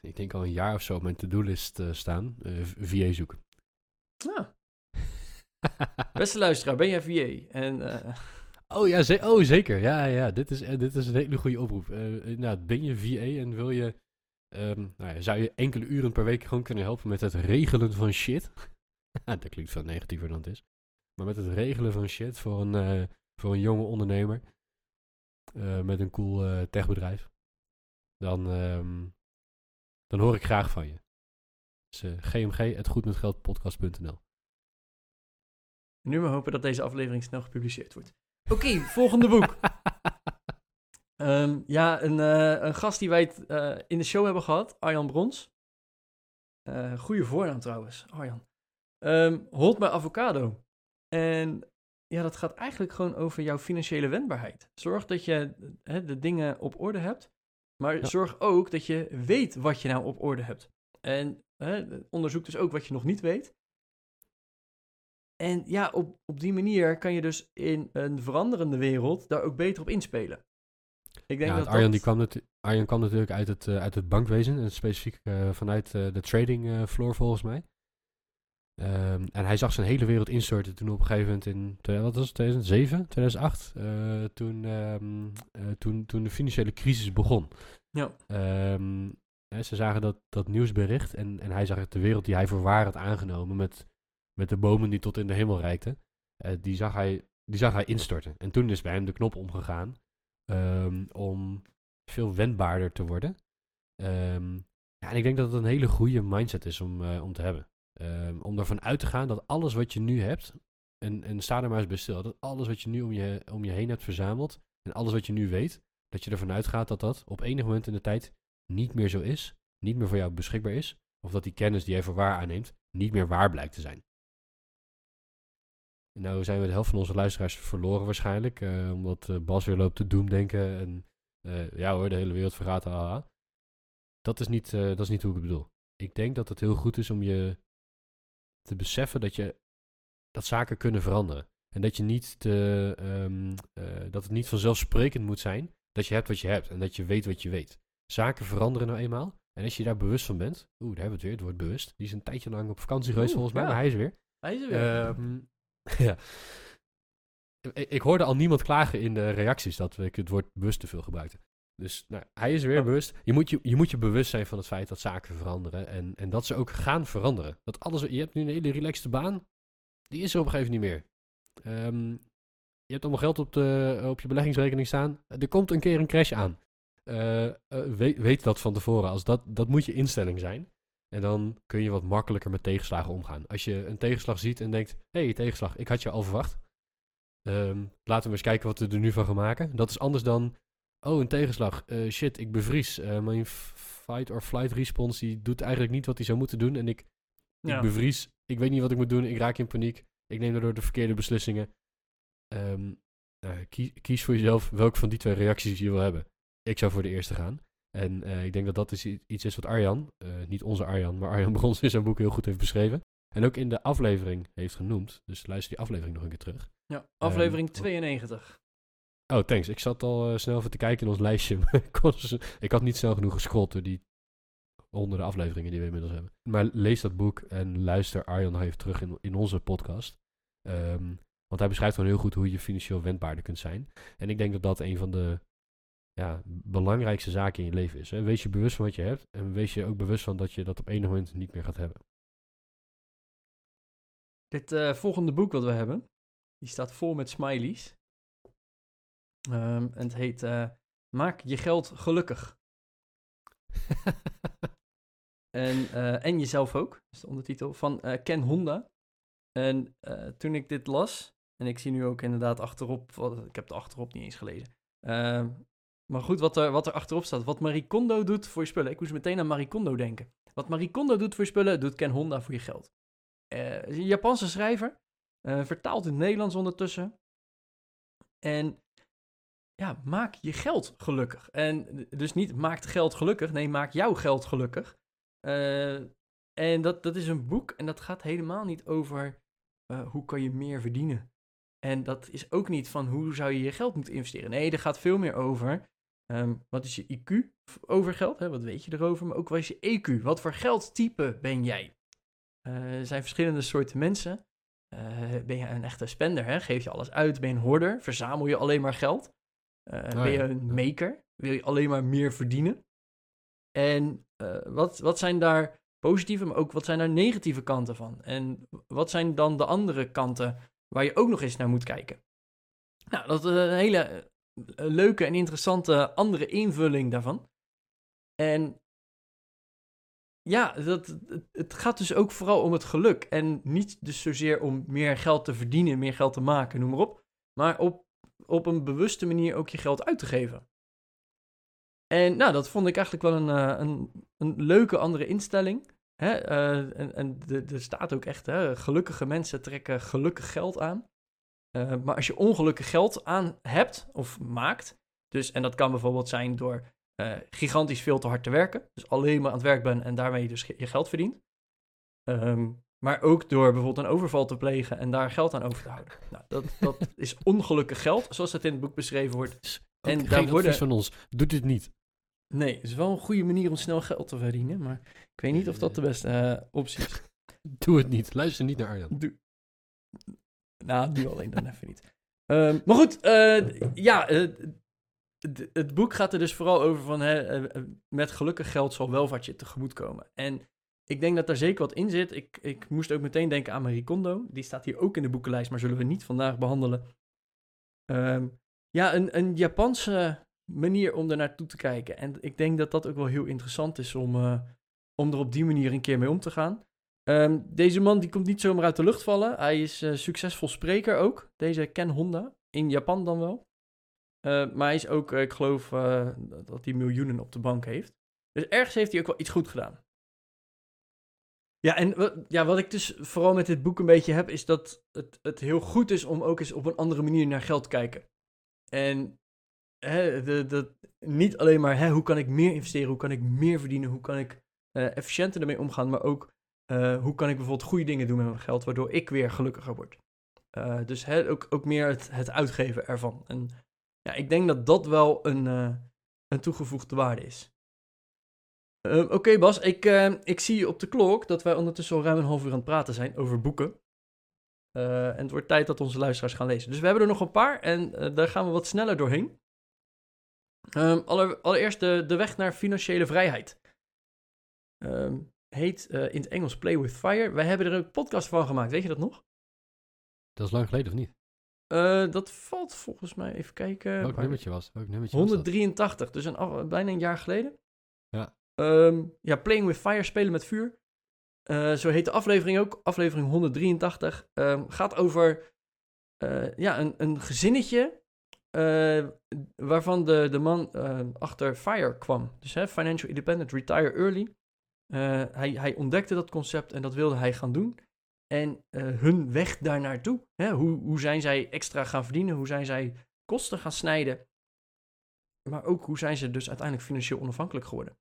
ik denk al een jaar of zo op mijn to-do-list eh, staan. eh, VA zoeken. Ja. Beste luisteraar, ben jij VA? En Oh ja, oh, zeker. Ja, ja. Dit, is, eh, dit is een hele goede oproep. Nou, ben je VA en wil je, ehm, nou ja, zou je enkele uren per week gewoon kunnen helpen met het regelen van shit? dat klinkt veel negatiever dan het is. Maar met het regelen van shit voor een, eh, voor een jonge ondernemer met een cool techbedrijf, dan, ehm, dan hoor ik graag van je. Dus gmg, het goedmetgeldpodcast.nl. nu maar hopen dat deze aflevering snel gepubliceerd wordt. Oké, volgende boek. Ehm, ja, een, eh, een gast die wij het, eh, in de show hebben gehad, Arjan Brons. Eh goede voornaam trouwens, Arjan. Ehm Hold My Avocado. En ja, dat gaat eigenlijk gewoon over jouw financiële wendbaarheid. Zorg dat je hè, de dingen op orde hebt. Maar Ja. zorg ook dat je weet wat je nou op orde hebt. En hè, onderzoek dus ook wat je nog niet weet. En ja, op, op die manier kan je dus in een veranderende wereld daar ook beter op inspelen. Ik denk Ja, dat Arjan, dat... die kwam natu- Arjan kwam natuurlijk uit het, eh, uit het bankwezen, en specifiek eh, vanuit eh, de trading floor volgens mij. Ehm, en hij zag zijn hele wereld instorten toen op een gegeven moment in wat was het, 2007, 2008, eh, toen, ehm, eh, toen, toen de financiële crisis begon. Ja. Ehm, hè, ze zagen dat, dat nieuwsbericht en, en hij zag het de wereld die hij voor waar had aangenomen met, met de bomen die tot in de hemel reikten, eh, die, zag hij, die zag hij instorten. En toen is bij hem de knop omgegaan ehm, om veel wendbaarder te worden. Ehm, ja, en ik denk dat het een hele goede mindset is om, eh, om te hebben. Ehm, om ervan uit te gaan dat alles wat je nu hebt, en, en sta er maar eens bij stil, dat alles wat je nu om je, om je heen hebt verzameld, en alles wat je nu weet, dat je ervan uitgaat dat dat op enig moment in de tijd niet meer zo is, niet meer voor jou beschikbaar is, of dat die kennis die jij voor waar aanneemt, niet meer waar blijkt te zijn. Nou zijn we de helft van onze luisteraars verloren waarschijnlijk, eh, omdat eh, Bas weer loopt te doemdenken en eh, ja hoor, de hele wereld vergaat, haha. Dat is, niet, dat is niet hoe ik het bedoel. Ik denk dat het heel goed is om je te beseffen dat, je, dat zaken kunnen veranderen. En dat, je niet te, ehm, eh, dat het niet vanzelfsprekend moet zijn dat je hebt wat je hebt en dat je weet wat je weet. Zaken veranderen nou eenmaal. En als je daar bewust van bent, oeh, daar hebben we het weer, het wordt bewust. Die is een tijdje lang op vakantie geweest Oeh, volgens mij, ja. maar hij is weer. Hij is er weer. Ehm, ja. Ik, ik hoorde al niemand klagen in de reacties dat ik het woord bewust te veel gebruikte. Dus nou, hij is weer Oh. bewust. Je moet je, je moet je bewust zijn van het feit dat zaken veranderen. En, en dat ze ook gaan veranderen. Dat alles, je hebt nu een hele relaxte baan. Die is er op een gegeven moment niet meer. Ehm, je hebt allemaal geld op, de, op je beleggingsrekening staan. Er komt een keer een crash aan. Eh, eh, weet, weet dat van tevoren. Als dat, dat moet je instelling zijn. En dan kun je wat makkelijker met tegenslagen omgaan. Als je een tegenslag ziet en denkt: hé, hey, tegenslag, ik had je al verwacht. Ehm, laten we eens kijken wat we er nu van gaan maken. Dat is anders dan: oh, een tegenslag. Eh, shit, ik bevries. Eh, mijn fight or flight response die doet eigenlijk niet wat hij zou moeten doen. En ik, Ja. ik bevries. Ik weet niet wat ik moet doen. Ik raak in paniek. Ik neem daardoor de verkeerde beslissingen. Ehm, nou, kies, kies voor jezelf welke van die twee reacties je wil hebben. Ik zou voor de eerste gaan. En eh, ik denk dat dat is i- iets is wat Arjan, eh, niet onze Arjan, maar Arjan Brons in zijn boek heel goed heeft beschreven. En ook in de aflevering heeft genoemd. Dus luister die aflevering nog een keer terug. ja, aflevering Ehm, 92. Oh, thanks. Ik zat al eh, snel even te kijken in ons lijstje. maar ik, kon dus- ik had niet snel genoeg gescrolld door die honderden afleveringen die we inmiddels hebben. Maar lees dat boek en luister Arjan even terug in, in onze podcast. Ehm, want hij beschrijft gewoon heel goed hoe je financieel wendbaarder kunt zijn. En ik denk dat dat een van de ja, belangrijkste zaken in je leven is. Hè. Wees je bewust van wat je hebt. En wees je ook bewust van dat je dat op enig moment niet meer gaat hebben. Dit eh, volgende boek wat we hebben, die staat vol met smileys. Ehm, en het heet eh, Maak je geld gelukkig. En, eh, en jezelf ook, is de ondertitel, van Ken Honda. En toen ik dit las, en ik zie nu ook inderdaad achterop, wat, ik heb de achterop niet eens gelezen. Ehm, maar goed, wat er, wat er achterop staat, wat Marie Kondo doet voor je spullen. Ik moest meteen aan Marie Kondo denken. Wat Marie Kondo doet voor je spullen, doet Ken Honda voor je geld. Eh, een Japanse schrijver, eh, vertaald in het Nederlands ondertussen. En ja, maak je geld gelukkig. En dus niet maakt geld gelukkig, nee, maak jouw geld gelukkig. Eh, en dat, dat is een boek en dat gaat helemaal niet over hoe kan je meer verdienen. En dat is ook niet van hoe zou je je geld moeten investeren. Nee, er gaat veel meer over ehm, wat is je IQ over geld, hè? wat weet je erover, maar ook wat is je EQ, wat voor geldtype ben jij. Eh, er zijn verschillende soorten mensen. Eh, ben je een echte spender, hè? geef je alles uit, ben je een hoarder, verzamel je alleen maar geld. Eh, ben je een maker, wil je alleen maar meer verdienen. En wat, wat zijn daar positieve, maar ook wat zijn daar negatieve kanten van? En wat zijn dan de andere kanten waar je ook nog eens naar moet kijken? Nou, dat is een hele leuke en interessante andere invulling daarvan. En ja, dat, het, gaat dus ook vooral om het geluk. En niet dus zozeer om meer geld te verdienen, meer geld te maken, noem maar op. Maar op, op een bewuste manier ook je geld uit te geven. En nou, dat vond ik eigenlijk wel een, eh, een, een leuke andere instelling. Hè? eh, en en er staat ook echt, hè, gelukkige mensen trekken gelukkig geld aan. Eh, maar als je ongelukkig geld aan hebt of maakt, dus, en dat kan bijvoorbeeld zijn door eh, gigantisch veel te hard te werken, dus alleen maar aan het werk bent en daarmee dus je geld verdient. Ehm, maar ook door bijvoorbeeld een overval te plegen en daar geld aan over te houden. Nou, dat, dat is ongelukkig geld, zoals het in het boek beschreven wordt. En daar worden- van ons. Doe dit niet. Nee, het is wel een goede manier om snel geld te verdienen, maar ik weet niet of dat de beste eh, optie is. Doe het niet. Luister niet naar Arjan. Doe. Nou, nu alleen dan even niet. Ehm, maar goed, eh, ja, eh, het boek gaat er dus vooral over van hè, eh, met gelukkig geld zal welvaart je tegemoet komen. En ik denk dat daar zeker wat in zit. Ik, ik moest ook meteen denken aan Marie Kondo. Die staat hier ook in de boekenlijst, maar zullen we niet vandaag behandelen. Ehm, ja, een, een Japanse manier om er naartoe te kijken. En ik denk dat dat ook wel heel interessant is om, om er op die manier een keer mee om te gaan. Ehm, deze man die komt niet zomaar uit de lucht vallen. Hij is eh, succesvol spreker ook. Deze Ken Honda. In Japan dan wel. Eh, maar hij is ook, eh, ik geloof dat hij miljoenen op de bank heeft. Dus ergens heeft hij ook wel iets goed gedaan. Ja, en ja, wat ik dus vooral met dit boek een beetje heb, is dat het, het heel goed is om ook eens op een andere manier naar geld te kijken. En hè, niet alleen maar hè, hoe kan ik meer investeren, hoe kan ik meer verdienen, hoe kan ik efficiënter ermee omgaan, maar ook eh, hoe kan ik bijvoorbeeld goede dingen doen met mijn geld, waardoor ik weer gelukkiger word. Eh, dus ook, ook meer het, het uitgeven ervan. En ja, ik denk dat dat wel een, eh, een toegevoegde waarde is. Ehm, Oké Bas, ik, ik zie op de klok dat wij ondertussen al ruim een half uur aan het praten zijn over boeken. En het wordt tijd dat onze luisteraars gaan lezen. Dus we hebben er nog een paar en daar gaan we wat sneller doorheen. Ehm, aller- allereerst de, weg naar financiële vrijheid. Ehm, heet eh, in het Engels Play with Fire. Wij hebben er een podcast van gemaakt, weet je dat nog? Dat is lang geleden, of niet? Eh, dat valt volgens mij, even kijken. Welk nummertje was? Welk nummertje was dat? 183, dus een, af- bijna een jaar geleden. Ja. Ehm, ja, Playing with Fire, spelen met vuur. Eh, zo heet de aflevering ook, aflevering 183. Ehm, gaat over ja, een, een gezinnetje waarvan de, de man achter FIRE kwam. Dus hè, Financial Independent Retire Early. Eh, hij, hij ontdekte dat concept en dat wilde hij gaan doen. En eh, hun weg daar naartoe. Hoe, hoe zijn zij extra gaan verdienen? Hoe zijn zij kosten gaan snijden? Maar ook hoe zijn ze dus uiteindelijk financieel onafhankelijk geworden?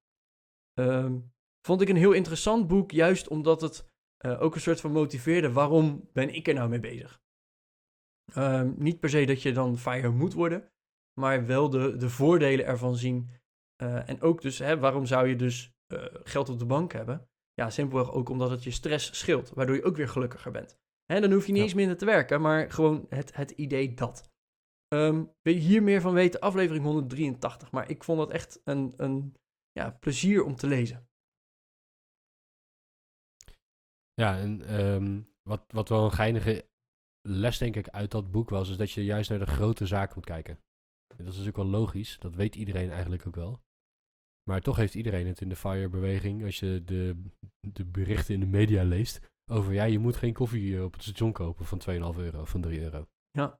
Ehm, vond ik een heel interessant boek, juist omdat het eh, ook een soort van motiveerde. Waarom ben ik er nou mee bezig? Ehm, niet per se dat je dan fire moet worden, maar wel de, de voordelen ervan zien. En ook dus, hè, waarom zou je dus eh, geld op de bank hebben? Ja, simpelweg ook omdat het je stress scheelt, waardoor je ook weer gelukkiger bent. Hè, dan hoef je niet Ja. eens minder te werken, maar gewoon het, het idee dat. Ehm, wil je hier meer van weten? Aflevering 183. Maar ik vond het echt een, een ja, plezier om te lezen. Ja, en ehm, wat, wat wel een geinige les, denk ik, uit dat boek was, is dat je juist naar de grote zaken moet kijken. Dat is natuurlijk wel logisch, dat weet iedereen eigenlijk ook wel. Maar toch heeft iedereen het in de FIRE-beweging, als je de, de berichten in de media leest, over ja, je moet geen koffie eh, op het station kopen van 2,5 euro of van 3 euro. Ja.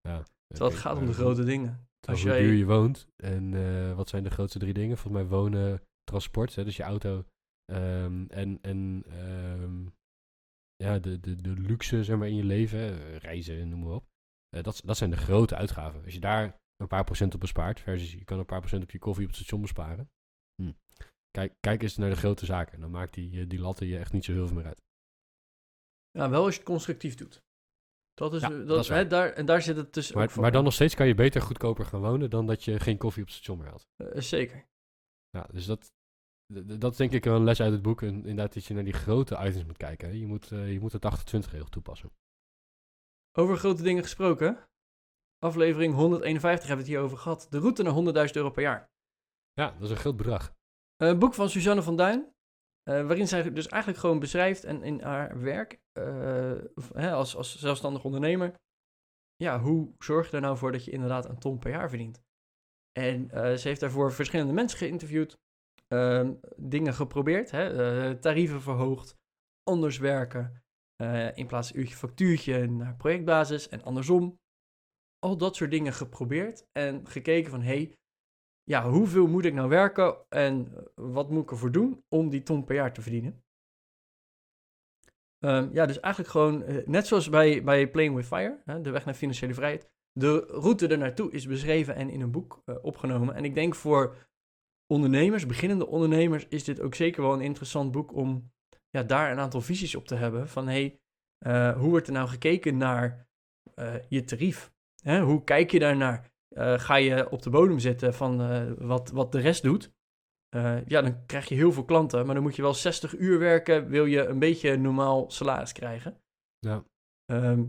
ja Terwijl het oké, gaat om de grote dingen. Als hoe jij, duur je woont. En eh, wat zijn de grootste drie dingen? Volgens mij wonen, transport, hè, dus je auto. ehm, en en ehm, ja, de, de, de luxe zeg maar, in je leven, eh, reizen, noem maar op. Dat, dat zijn de grote uitgaven. Als je daar een paar procent op bespaart, versus je kan een paar procent op je koffie op het station besparen. Hm. Kijk, kijk eens naar de grote zaken. Dan maakt die, eh, die latten je echt niet zo heel veel meer uit. ja, wel als je het constructief doet. Dat is, Ja, dat, dat is hè, daar, en daar zit het dus Maar, maar dan nog steeds kan je beter goedkoper gaan wonen dan dat je geen koffie op het station meer had. Eh, zeker. Ja, dus dat, dat is denk ik wel een les uit het boek. En inderdaad dat je naar die grote items moet kijken. hè. Je moet, eh, je moet het 28 regel toepassen. Over grote dingen gesproken. Aflevering 151 hebben we het hier over gehad. De route naar 100.000 euro per jaar. Ja, dat is een groot bedrag. Eh, Een boek van Suzanne van Duin. eh, waarin zij dus eigenlijk gewoon beschrijft en in haar werk eh, hè, als, als zelfstandig ondernemer. Ja, hoe zorg je er nou voor dat je inderdaad een ton per jaar verdient? En ze heeft daarvoor verschillende mensen geïnterviewd. ehm, dingen geprobeerd. Hè, tarieven verhoogd. Anders werken. in plaats van uurtje factuurtje naar projectbasis en andersom. Al dat soort dingen geprobeerd en gekeken van... Hey, ja, hoeveel moet ik nou werken en wat moet ik ervoor doen om die ton per jaar te verdienen? Ehm, ja, dus eigenlijk gewoon, eh, net zoals bij, bij Playing with Fire, hè, de weg naar financiële vrijheid, de route er naartoe is beschreven en in een boek eh, opgenomen. En ik denk voor ondernemers, beginnende ondernemers, is dit ook zeker wel een interessant boek om ja, daar een aantal visies op te hebben. Van hey, eh, hoe wordt er nou gekeken naar je tarief? Hè, hoe kijk je daarnaar? Eh, ga je op de bodem zitten van eh, wat, wat de rest doet? Eh, ja, dan krijg je heel veel klanten, maar dan moet je wel 60 uur werken, wil je een beetje normaal salaris krijgen. Ja. Ehm,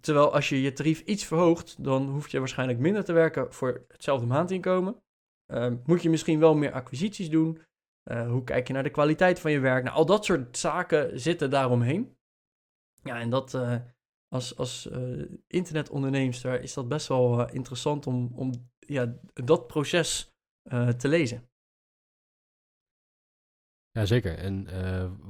terwijl als je je tarief iets verhoogt, dan hoef je waarschijnlijk minder te werken voor hetzelfde maandinkomen. Ehm, moet je misschien wel meer acquisities doen? Hoe kijk je naar de kwaliteit van je werk? Nou, al dat soort zaken zitten daaromheen. Ja, en dat als, als eh, internetonderneemster is dat best wel eh, interessant om, om ja, dat proces eh, te lezen. Ja, zeker. En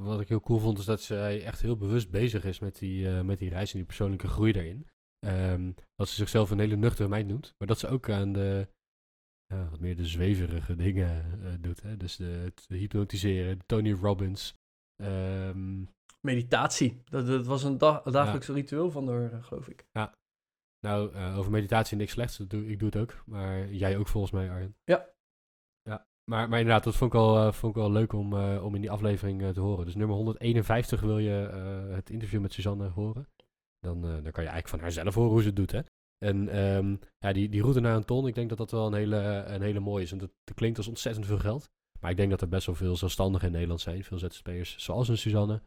wat ik heel cool vond, is dat zij echt heel bewust bezig is met die, met die reis en die persoonlijke groei daarin. Ehm, dat ze zichzelf een hele nuchtere meid noemt, maar dat ze ook aan de, wat meer de zweverige dingen doet. Hè? Dus de, het hypnotiseren, Tony Robbins. Ehm, Meditatie, dat, dat was een dag, dagelijks ritueel van haar, eh, geloof ik. Nou, uh, over meditatie niks slechts. Dat doe, ik doe het ook. Maar jij ook volgens mij, Arjen. Ja. Ja, maar, maar inderdaad, dat vond ik wel, uh, vond ik wel leuk om, uh, om in die aflevering te horen. Dus nummer 151 wil je het interview met Suzanne horen. Dan, dan kan je eigenlijk van haarzelf horen hoe ze het doet, hè. En um, ja, die, die route naar een ton, ik denk dat dat wel een hele, een hele mooie is. En dat, dat klinkt als ontzettend veel geld. Maar ik denk dat er best wel veel zelfstandigen in Nederland zijn. Veel ZZP'ers, zoals een Suzanne.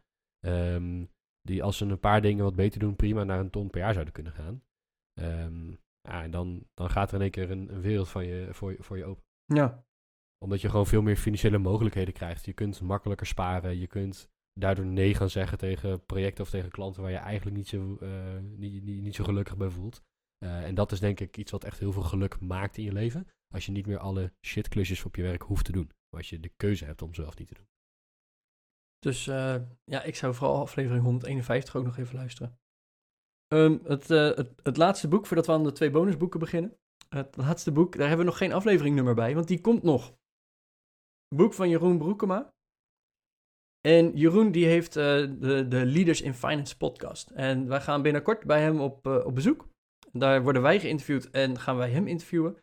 Um, die als ze een paar dingen wat beter doen, prima naar een ton per jaar zouden kunnen gaan. Um, ja, en dan, dan gaat er in één keer een, een wereld van je, voor, je, voor je open. Ja. Omdat je gewoon veel meer financiële mogelijkheden krijgt. Je kunt makkelijker sparen. Je kunt daardoor nee gaan zeggen tegen projecten of tegen klanten waar je eigenlijk niet zo, uh, niet, niet, niet zo gelukkig bij voelt. Uh, en dat is denk ik iets wat echt heel veel geluk maakt in je leven. Als je niet meer alle shitklusjes op je werk hoeft te doen. Maar als je de keuze hebt om zelf niet te doen. Dus uh, ja, ik zou vooral aflevering 151 ook nog even luisteren. Het, uh, het, het, laatste boek, voordat we aan de twee bonusboeken beginnen. Het laatste boek, daar hebben we nog geen afleveringnummer bij, want die komt nog. Boek van Jeroen Broekema. En Jeroen die heeft uh, de, de Leaders in Finance podcast. En wij gaan binnenkort bij hem op, op bezoek. Daar worden wij geïnterviewd en gaan wij hem interviewen.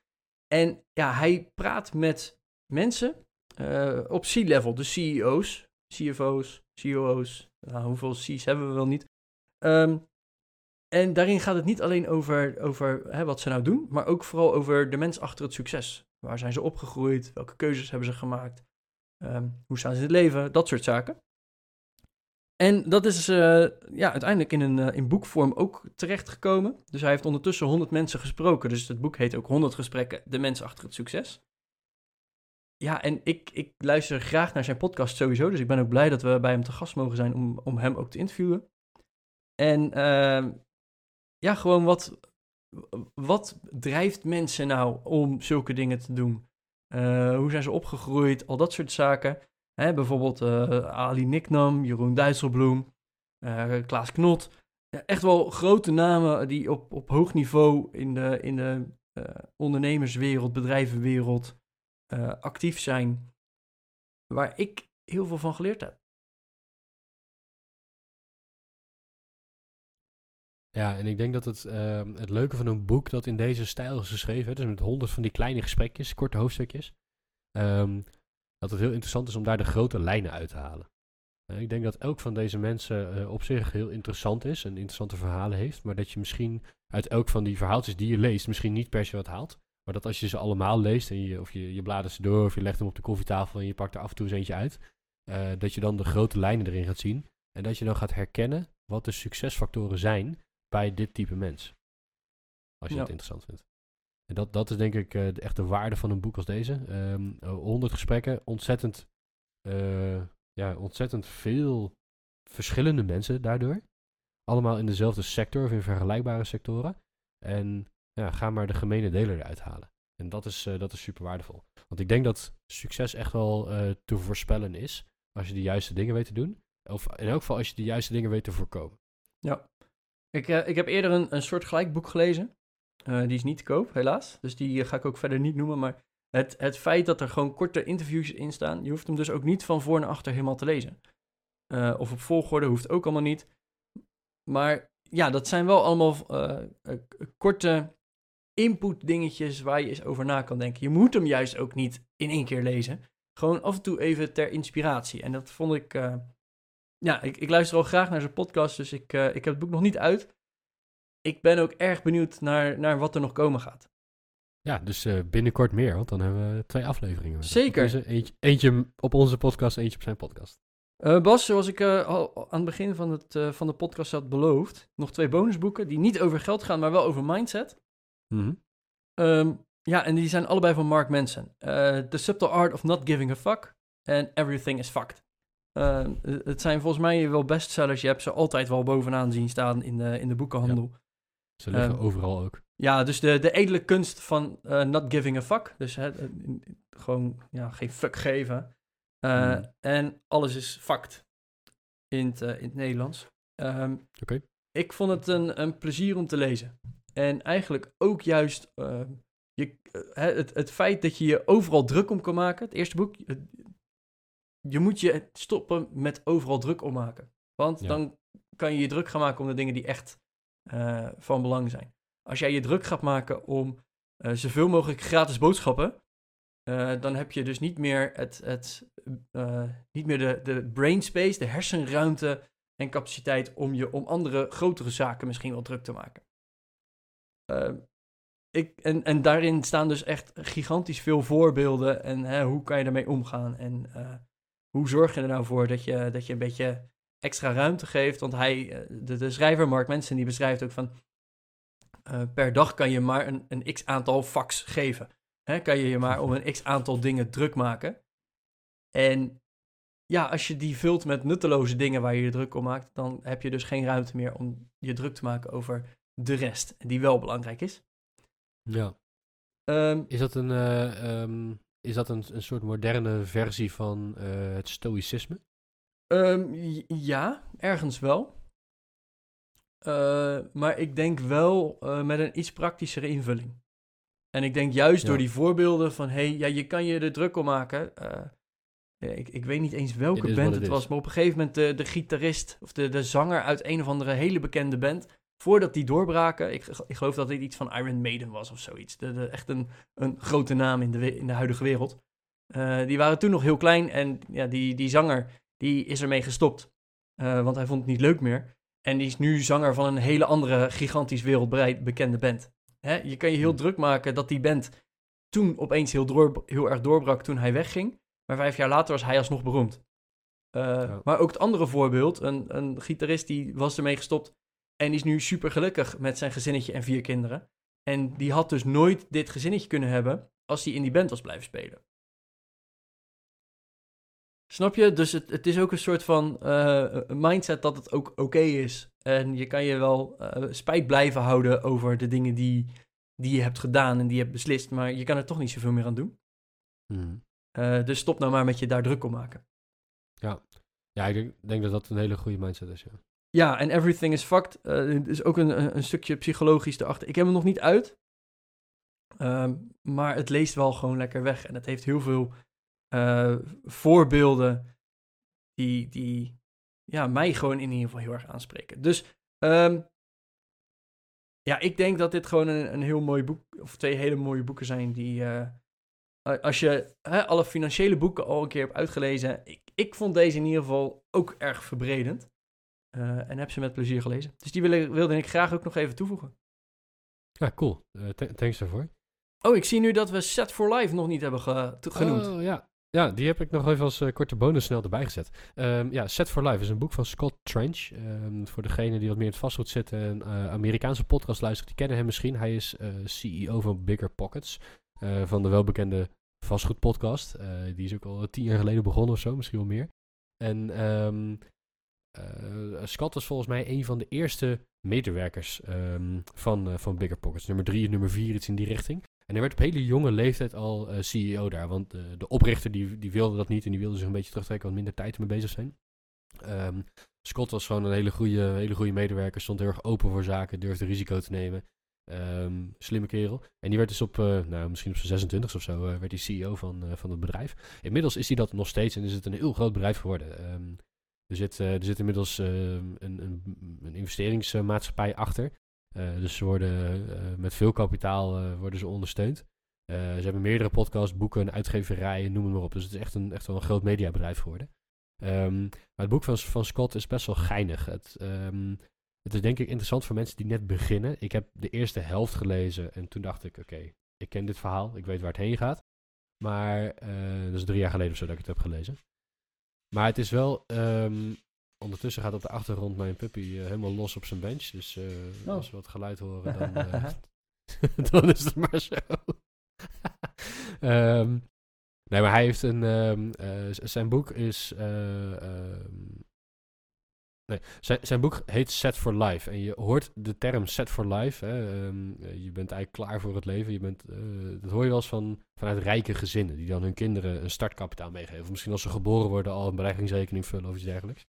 En ja, hij praat met mensen op C-level, de CEO's CFO's, COO's. Nou, hoeveel C's hebben we wel niet? Um, en daarin gaat het niet alleen over, over hè, wat ze nou doen, maar ook vooral over de mens achter het succes. Waar zijn ze opgegroeid? Welke keuzes hebben ze gemaakt? Um, hoe staan ze in het leven? Dat soort zaken. En dat is uh, ja, uiteindelijk in een uh, in boekvorm ook terechtgekomen. Dus hij heeft ondertussen 100 mensen gesproken. Dus het boek heet ook 100 gesprekken, de mens achter het succes ja, en ik, ik luister graag naar zijn podcast sowieso. Dus ik ben ook blij dat we bij hem te gast mogen zijn om, om hem ook te interviewen. En uh, ja, gewoon wat, wat drijft mensen nou om zulke dingen te doen? Uh, hoe zijn ze opgegroeid? Al dat soort zaken. Hè, bijvoorbeeld uh, Ali Niknam, Jeroen Dijsselbloem, eh, Klaas Knot. Ja, echt wel grote namen die op, op hoog niveau in de, in de ondernemerswereld, bedrijvenwereld uh, actief zijn, waar ik heel veel van geleerd heb. Ja, en ik denk dat het, uh, het leuke van een boek dat in deze stijl is geschreven, dus met honderd van die kleine gesprekjes, korte hoofdstukjes, um, dat het heel interessant is om daar de grote lijnen uit te halen. Uh, ik denk dat elk van deze mensen uh, op zich heel interessant is en interessante verhalen heeft, maar dat je misschien uit elk van die verhaaltjes die je leest misschien niet per se wat haalt. Maar dat als je ze allemaal leest en je, of je, je bladert ze door of je legt hem op de koffietafel en je pakt er af en toe eens eentje uit, uh, dat je dan de grote lijnen erin gaat zien. En dat je dan gaat herkennen wat de succesfactoren zijn bij dit type mens. Als je ja. dat interessant vindt. En dat, dat is denk ik uh, de echte waarde van een boek als deze. Um, ehm, 100 gesprekken, ontzettend, uh, ja, ontzettend veel verschillende mensen daardoor. Allemaal in dezelfde sector of in vergelijkbare sectoren. En ja, ga maar de gemene deler eruit halen. En dat is, uh, dat is super waardevol. Want ik denk dat succes echt wel uh, te voorspellen is als je de juiste dingen weet te doen. Of in elk geval als je de juiste dingen weet te voorkomen. Ja. Ik, uh, ik heb eerder een, een soort gelijkboek gelezen. die is niet te koop, helaas. Dus die ga ik ook verder niet noemen. Maar het, het feit dat er gewoon korte interviews in staan, je hoeft hem dus ook niet van voor naar achter helemaal te lezen. of op volgorde hoeft ook allemaal niet. Maar ja, dat zijn wel allemaal korte input dingetjes waar je eens over na kan denken. Je moet hem juist ook niet in één keer lezen. Gewoon af en toe even ter inspiratie. En dat vond ik... Uh, ja, ik, ik, luister al graag naar zijn podcast, dus ik, uh, ik heb het boek nog niet uit. Ik ben ook erg benieuwd naar, naar wat er nog komen gaat. Ja, dus uh, binnenkort meer, want dan hebben we twee afleveringen. Zeker. Dus, eentje, eentje, op onze podcast, eentje op zijn podcast. Bas, zoals ik al aan het begin van, het, van de podcast had beloofd, nog twee bonusboeken die niet over geld gaan, maar wel over mindset. Mm -hmm. um, ja, en die zijn allebei van Mark Manson. Uh, The Subtle Art of Not Giving a Fuck en Everything is Fucked. Uh, het zijn volgens mij wel bestsellers. Je hebt ze altijd wel bovenaan zien staan in de, in de boekenhandel. Ja. Ze liggen um, overal ook. Ja, dus de, de edele kunst van uh, not giving a fuck. Dus hè, gewoon ja, geen fuck geven. Mm. En alles is fucked in het, in het Nederlands. Um, Oké. Okay. Ik vond het een, een plezier om te lezen. En eigenlijk ook juist uh, je, uh, het, het feit dat je je overal druk om kan maken. Het eerste boek, je, moet je stoppen met overal druk om maken. Want ja. dan kan je je druk gaan maken om de dingen die echt uh, van belang zijn. als jij je druk gaat maken om uh, zoveel mogelijk gratis boodschappen, uh, dan heb je dus niet meer, het, het, niet meer de, de brain space, de hersenruimte en capaciteit om je om andere grotere zaken misschien wel druk te maken. Ik, en, en daarin staan dus echt gigantisch veel voorbeelden en hè, hoe kan je daarmee omgaan en hoe zorg je er nou voor dat je, dat je een beetje extra ruimte geeft. Want hij, de, de schrijver Mark Mensen, die beschrijft ook van uh, per dag kan je maar een, een x aantal fax geven. Hè, kan je je maar om een x aantal dingen druk maken. En ja, als je die vult met nutteloze dingen waar je je druk om maakt, dan heb je dus geen ruimte meer om je druk te maken over de rest, die wel belangrijk is. Ja. Um, is dat een, uh, um, is dat een, een soort moderne versie van uh, het stoïcisme? Um, ja, ergens wel. Uh, maar ik denk wel met een iets praktischere invulling. En ik denk juist ja. door die voorbeelden van, hey, ja, je kan je er druk om maken. Ik, ik weet niet eens welke band het, het was, maar op een gegeven moment de, de gitarist of de, de zanger uit een of andere hele bekende band, voordat die doorbraken, ik, ik geloof dat dit iets van Iron Maiden was of zoiets. De, de, echt een, een grote naam in de, in de huidige wereld. die waren toen nog heel klein en ja, die, die zanger, die is ermee gestopt. want hij vond het niet leuk meer. En die is nu zanger van een hele andere gigantisch wereldbreid bekende band. Hè? Je kan je heel hmm. druk maken dat die band toen opeens heel, door, heel erg doorbrak toen hij wegging. Maar vijf jaar later was hij alsnog beroemd. Uh, Maar ook het andere voorbeeld, een, een gitarist die was ermee gestopt en die is nu super gelukkig met zijn gezinnetje en vier kinderen. En die had dus nooit dit gezinnetje kunnen hebben als hij in die band was blijven spelen. Snap je? Dus het, het is ook een soort van uh, mindset dat het ook oké is. En je kan je wel uh, spijt blijven houden over de dingen die, die je hebt gedaan en die je hebt beslist. Maar je kan er toch niet zoveel meer aan doen. Hmm. Uh, dus stop nou maar met je daar druk om maken. Ja, ja ik denk, denk dat dat een hele goede mindset is. Ja, ja en Everything is Fact uh, is ook een, een stukje psychologisch erachter. Ik heb hem nog niet uit. Uh, maar het leest wel gewoon lekker weg. En het heeft heel veel uh, voorbeelden die, die ja, mij gewoon in ieder geval heel erg aanspreken. Dus um, ja, ik denk dat dit gewoon een, een heel mooi boek, of twee hele mooie boeken zijn die, uh, als je hè, alle financiële boeken al een keer hebt uitgelezen, ik, ik vond deze in ieder geval ook erg verbredend. Uh, en heb ze met plezier gelezen. Dus die wilde, wilde ik graag ook nog even toevoegen. Ja, cool. Uh, thanks daarvoor. Oh, ik zie nu dat we Set for Life nog niet hebben ge genoemd. Oh, ja. Ja, die heb ik nog even als uh, korte bonus snel erbij gezet. Um, ja, Set for Life is een boek van Scott Trench. Um, voor degene die wat meer in het vastgoed zitten, een uh, Amerikaanse podcast luistert, die kennen hem misschien. Hij is CEO van Bigger Pockets, van de welbekende vastgoedpodcast. die is ook al tien jaar geleden begonnen of zo, misschien wel meer. En um, Scott was volgens mij een van de eerste medewerkers van, van Bigger Pockets. Nummer drie en nummer vier, iets in die richting. En hij werd op hele jonge leeftijd al uh, CEO daar. Want de oprichter die, die wilde dat niet en die wilde zich een beetje terugtrekken, wat minder tijd mee bezig zijn. Um, Scott was gewoon een hele goede, hele goede medewerker, stond heel erg open voor zaken, durfde risico te nemen. Um, slimme kerel. En die werd dus op, nou, misschien op zijn 26 of zo, werd hij CEO van, van het bedrijf. Inmiddels is hij dat nog steeds en is het een heel groot bedrijf geworden. Er, zit, er zit inmiddels een, een, een investeringsmaatschappij achter. Uh, dus ze worden met veel kapitaal worden ze ondersteund. ze hebben meerdere podcasts, boeken, uitgeverijen, noem maar op. Dus het is echt, een, echt wel een groot mediabedrijf geworden. Um, maar het boek van, van Scott is best wel geinig. Het, um, het is denk ik interessant voor mensen die net beginnen. Ik heb de eerste helft gelezen en toen dacht ik, oké, ik ken dit verhaal, ik weet waar het heen gaat. Maar dat is drie jaar geleden of zo dat ik het heb gelezen. Maar het is wel um, Ondertussen gaat op de achtergrond mijn puppy uh, helemaal los op zijn bench. Dus uh, oh. als we wat geluid horen, dan, uh, dan is het maar zo. um, nee, maar hij heeft een. Um, zijn boek is. Um, nee, zijn, zijn boek heet Set for Life. En je hoort de term Set for Life. Hè, je bent eigenlijk klaar voor het leven. Je bent, dat hoor je wel eens van, vanuit rijke gezinnen. Die dan hun kinderen een startkapitaal meegeven. Of misschien als ze geboren worden al een beleggingsrekening vullen of iets dergelijks.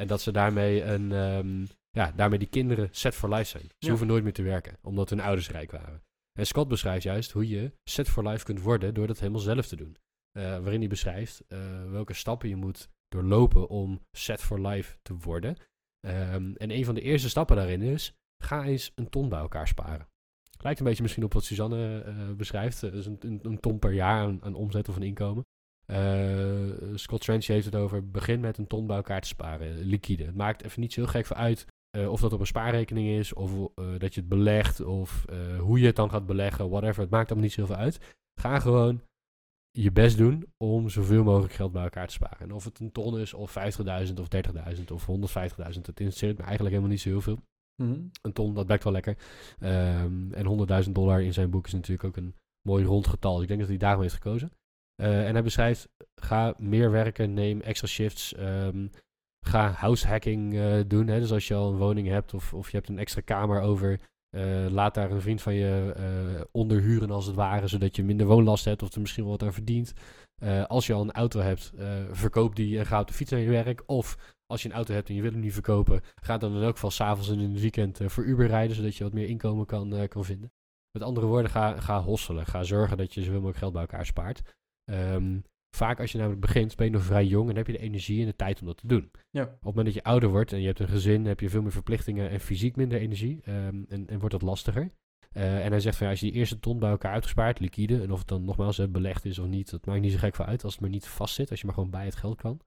En dat ze daarmee, een, um, ja, daarmee die kinderen set for life zijn. Ze ja. hoeven nooit meer te werken, omdat hun ouders rijk waren. En Scott beschrijft juist hoe je set for life kunt worden door dat helemaal zelf te doen. Uh, waarin hij beschrijft uh, welke stappen je moet doorlopen om set for life te worden. Um, en een van de eerste stappen daarin is, ga eens een ton bij elkaar sparen. Lijkt een beetje misschien op wat Suzanne uh, beschrijft. dus een, een, ton per jaar aan, omzet of een inkomen. Scott Trench heeft het over, begin met een ton bij elkaar te sparen, liquide. Het maakt even niet zo heel gek voor uit of dat op een spaarrekening is, of dat je het belegt, of hoe je het dan gaat beleggen, whatever. Het maakt allemaal niet zoveel uit. Ga gewoon je best doen om zoveel mogelijk geld bij elkaar te sparen. En of het een ton is, of 50.000, of 30.000, of 150.000, het interesseert me eigenlijk helemaal niet zo heel veel. Mhm. Een ton, dat blijkt wel lekker. Um, en 100.000 dollar in zijn boek is natuurlijk ook een mooi rond getal. Dus ik denk dat hij daarom heeft gekozen. Uh, en hij beschrijft, ga meer werken, neem extra shifts, um, ga househacking uh, doen. Hè? Dus als je al een woning hebt of, of je hebt een extra kamer over, uh, laat daar een vriend van je uh, onderhuren als het ware, zodat je minder woonlast hebt of er misschien wel wat aan verdient. Uh, als je al een auto hebt, verkoop die en ga op de fiets naar je werk. Of als je een auto hebt en je wil hem niet verkopen, ga dan in elk geval s'avonds en in het weekend voor Uber rijden, zodat je wat meer inkomen kan, kan vinden. Met andere woorden, ga, ga hosselen. Ga zorgen dat je zoveel mogelijk geld bij elkaar spaart. Um, Vaak als je namelijk begint, ben je nog vrij jong en heb je de energie en de tijd om dat te doen. Ja. Op het moment dat je ouder wordt en je hebt een gezin, heb je veel meer verplichtingen en fysiek minder energie. Um, en, en wordt dat lastiger. Uh, en hij zegt van ja, als je die eerste ton bij elkaar uitgespaard, liquide, en of het dan nogmaals belegd is of niet, dat maakt niet zo gek voor uit als het maar niet vast zit, als je maar gewoon bij het geld kan.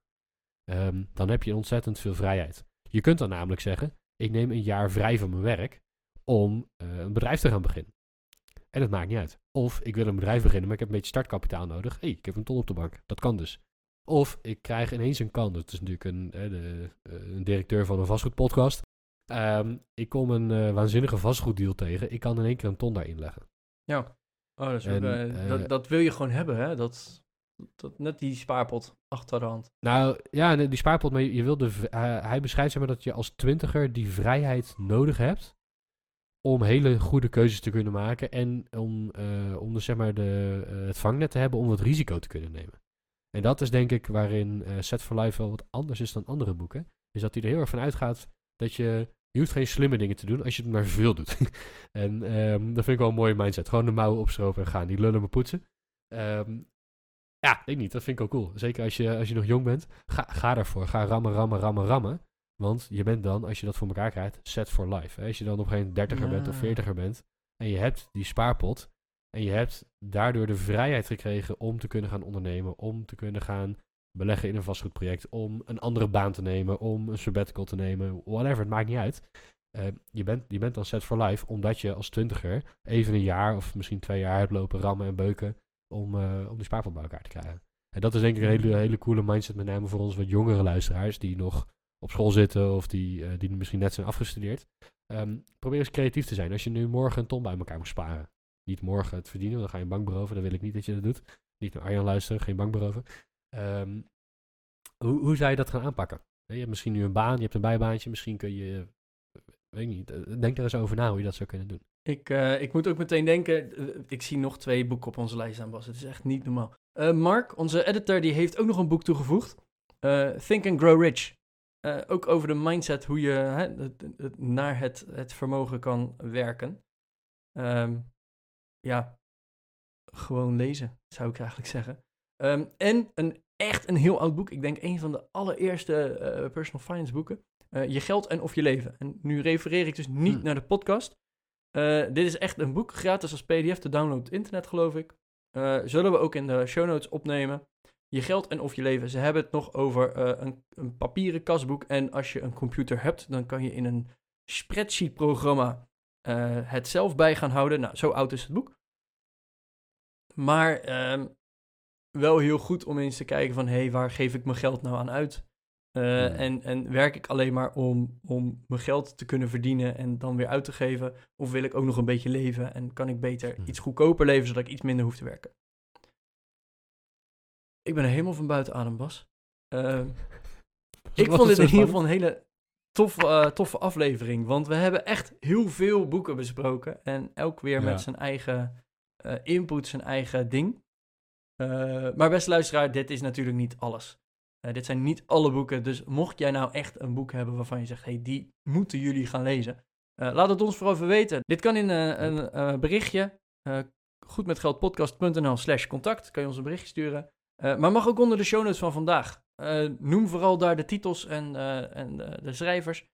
Um, dan heb je ontzettend veel vrijheid. Je kunt dan namelijk zeggen, ik neem een jaar vrij van mijn werk om uh, een bedrijf te gaan beginnen. En het maakt niet uit. Of ik wil een bedrijf beginnen, maar ik heb een beetje startkapitaal nodig. Hé, hey, ik heb een ton op de bank. Dat kan dus. Of ik krijg ineens een kans. Dat is natuurlijk een, de, eh, een directeur van een vastgoedpodcast. Um, ik kom een uh, waanzinnige vastgoeddeal tegen. Ik kan in één keer een ton daarin leggen. Ja. Oh, dat, is en, uh, dat, dat, wil je gewoon hebben, hè? Dat, dat, net die spaarpot achter de hand. Nou ja, die spaarpot, maar je wil de, hij beschrijft zeg maar dat je als twintiger die vrijheid nodig hebt om hele goede keuzes te kunnen maken en om, uh, om dus zeg maar de, uh, het vangnet te hebben om het risico te kunnen nemen. En dat is denk ik waarin uh, Set for Life wel wat anders is dan andere boeken. Is dat hij er heel erg van uitgaat dat je, je hoeft geen slimme dingen te doen als je het maar veel doet. en um, dat vind ik wel een mooie mindset. Gewoon de mouwen opstropen en gaan, die lullen maar poetsen. Um, ja, ik niet. Dat vind ik ook cool. Zeker als je, als je nog jong bent. Ga, ga daarvoor. Ga rammen, rammen, rammen, rammen. Want je bent dan, als je dat voor elkaar krijgt, set for life. Hè? Als je dan op geen dertiger bent of veertiger bent en je hebt die spaarpot en je hebt daardoor de vrijheid gekregen om te kunnen gaan ondernemen, om te kunnen gaan beleggen in een vastgoedproject, om een andere baan te nemen, om een sabbatical te nemen, whatever, het maakt niet uit. Uh, je, bent, je bent dan set for life omdat je als twintiger even een jaar of misschien twee jaar hebt lopen rammen en beuken om, uh, om die spaarpot bij elkaar te krijgen. En dat is denk ik een hele, hele coole mindset, met name voor ons wat jongere luisteraars die nog op school zitten of die, uh, die misschien net zijn afgestudeerd. Um, probeer eens creatief te zijn. Als je nu morgen een ton bij elkaar moet sparen. Niet morgen het verdienen, dan ga je een bank beroven. Dan wil ik niet dat je dat doet. Niet naar Arjan luisteren, geen bank beroven. Um, hoe, hoe zou je dat gaan aanpakken? Je hebt misschien nu een baan, je hebt een bijbaantje. Misschien kun je, weet ik niet, eh, denk er eens over na hoe je dat zou kunnen doen. Ik, ik moet ook meteen denken, ik zie nog twee boeken op onze lijst aan, Bas. Het is echt niet normaal. Mark, onze editor, die heeft ook nog een boek toegevoegd. Think and Grow Rich. Uh, ook over de mindset, hoe je hè, het, het, naar het, het vermogen kan werken. Um, ja, gewoon lezen, zou ik eigenlijk zeggen. Um, en een echt een heel oud boek. Ik denk een van de allereerste uh, personal finance boeken. Uh, je geld en of je leven. En nu refereer ik dus niet hm. naar de podcast. dit is echt een boek, gratis als pdf te downloaden op internet, geloof ik. zullen we ook in de show notes opnemen je geld en of je leven. Ze hebben het nog over uh, een, een, papieren kasboek. En als je een computer hebt, dan kan je in een spreadsheet-programma uh, het zelf bij gaan houden. Nou, zo oud is het boek. Maar uh, wel heel goed om eens te kijken van... hé, hey, waar geef ik mijn geld nou aan uit? Uh, en, en werk ik alleen maar om, om mijn geld te kunnen verdienen en dan weer uit te geven? Of wil ik ook nog een beetje leven en kan ik beter hmm. iets goedkoper leven, zodat ik iets minder hoef te werken? Ik ben helemaal van buiten adem, Bas. Uh, ik vond dit in ieder geval een hele toffe, uh, toffe aflevering. Want we hebben echt heel veel boeken besproken. En elk weer met zijn eigen uh, input, zijn eigen ding. Uh, maar beste luisteraar, dit is natuurlijk niet alles. dit zijn niet alle boeken. Dus mocht jij nou echt een boek hebben waarvan je zegt... hey, die moeten jullie gaan lezen. laat het ons vooral even weten. Dit kan in een berichtje. goedmetgeldpodcast.nl slash contact. Kan je ons een berichtje sturen. Uh, maar mag ook onder de show notes van vandaag. Uh, noem vooral daar de titels en, uh, en de schrijvers.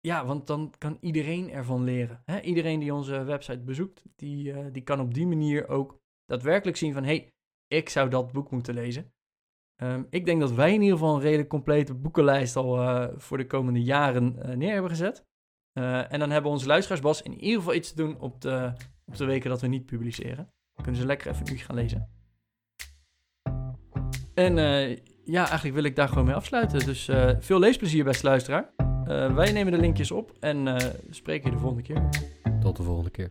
ja, want dan kan iedereen ervan leren. Hè? Iedereen die onze website bezoekt, die, eh, die kan op die manier ook daadwerkelijk zien van... hé, hey, ik zou dat boek moeten lezen. Ehm, ik denk dat wij in ieder geval een redelijk complete boekenlijst al voor de komende jaren neer hebben gezet. en dan hebben onze luisteraars, in ieder geval iets te doen op de, op de weken dat we niet publiceren. Dan kunnen ze lekker even een uurtje gaan lezen. En ja, eigenlijk wil ik daar gewoon mee afsluiten. Dus veel leesplezier, beste luisteraar. wij nemen de linkjes op en spreken je de volgende keer. Tot de volgende keer.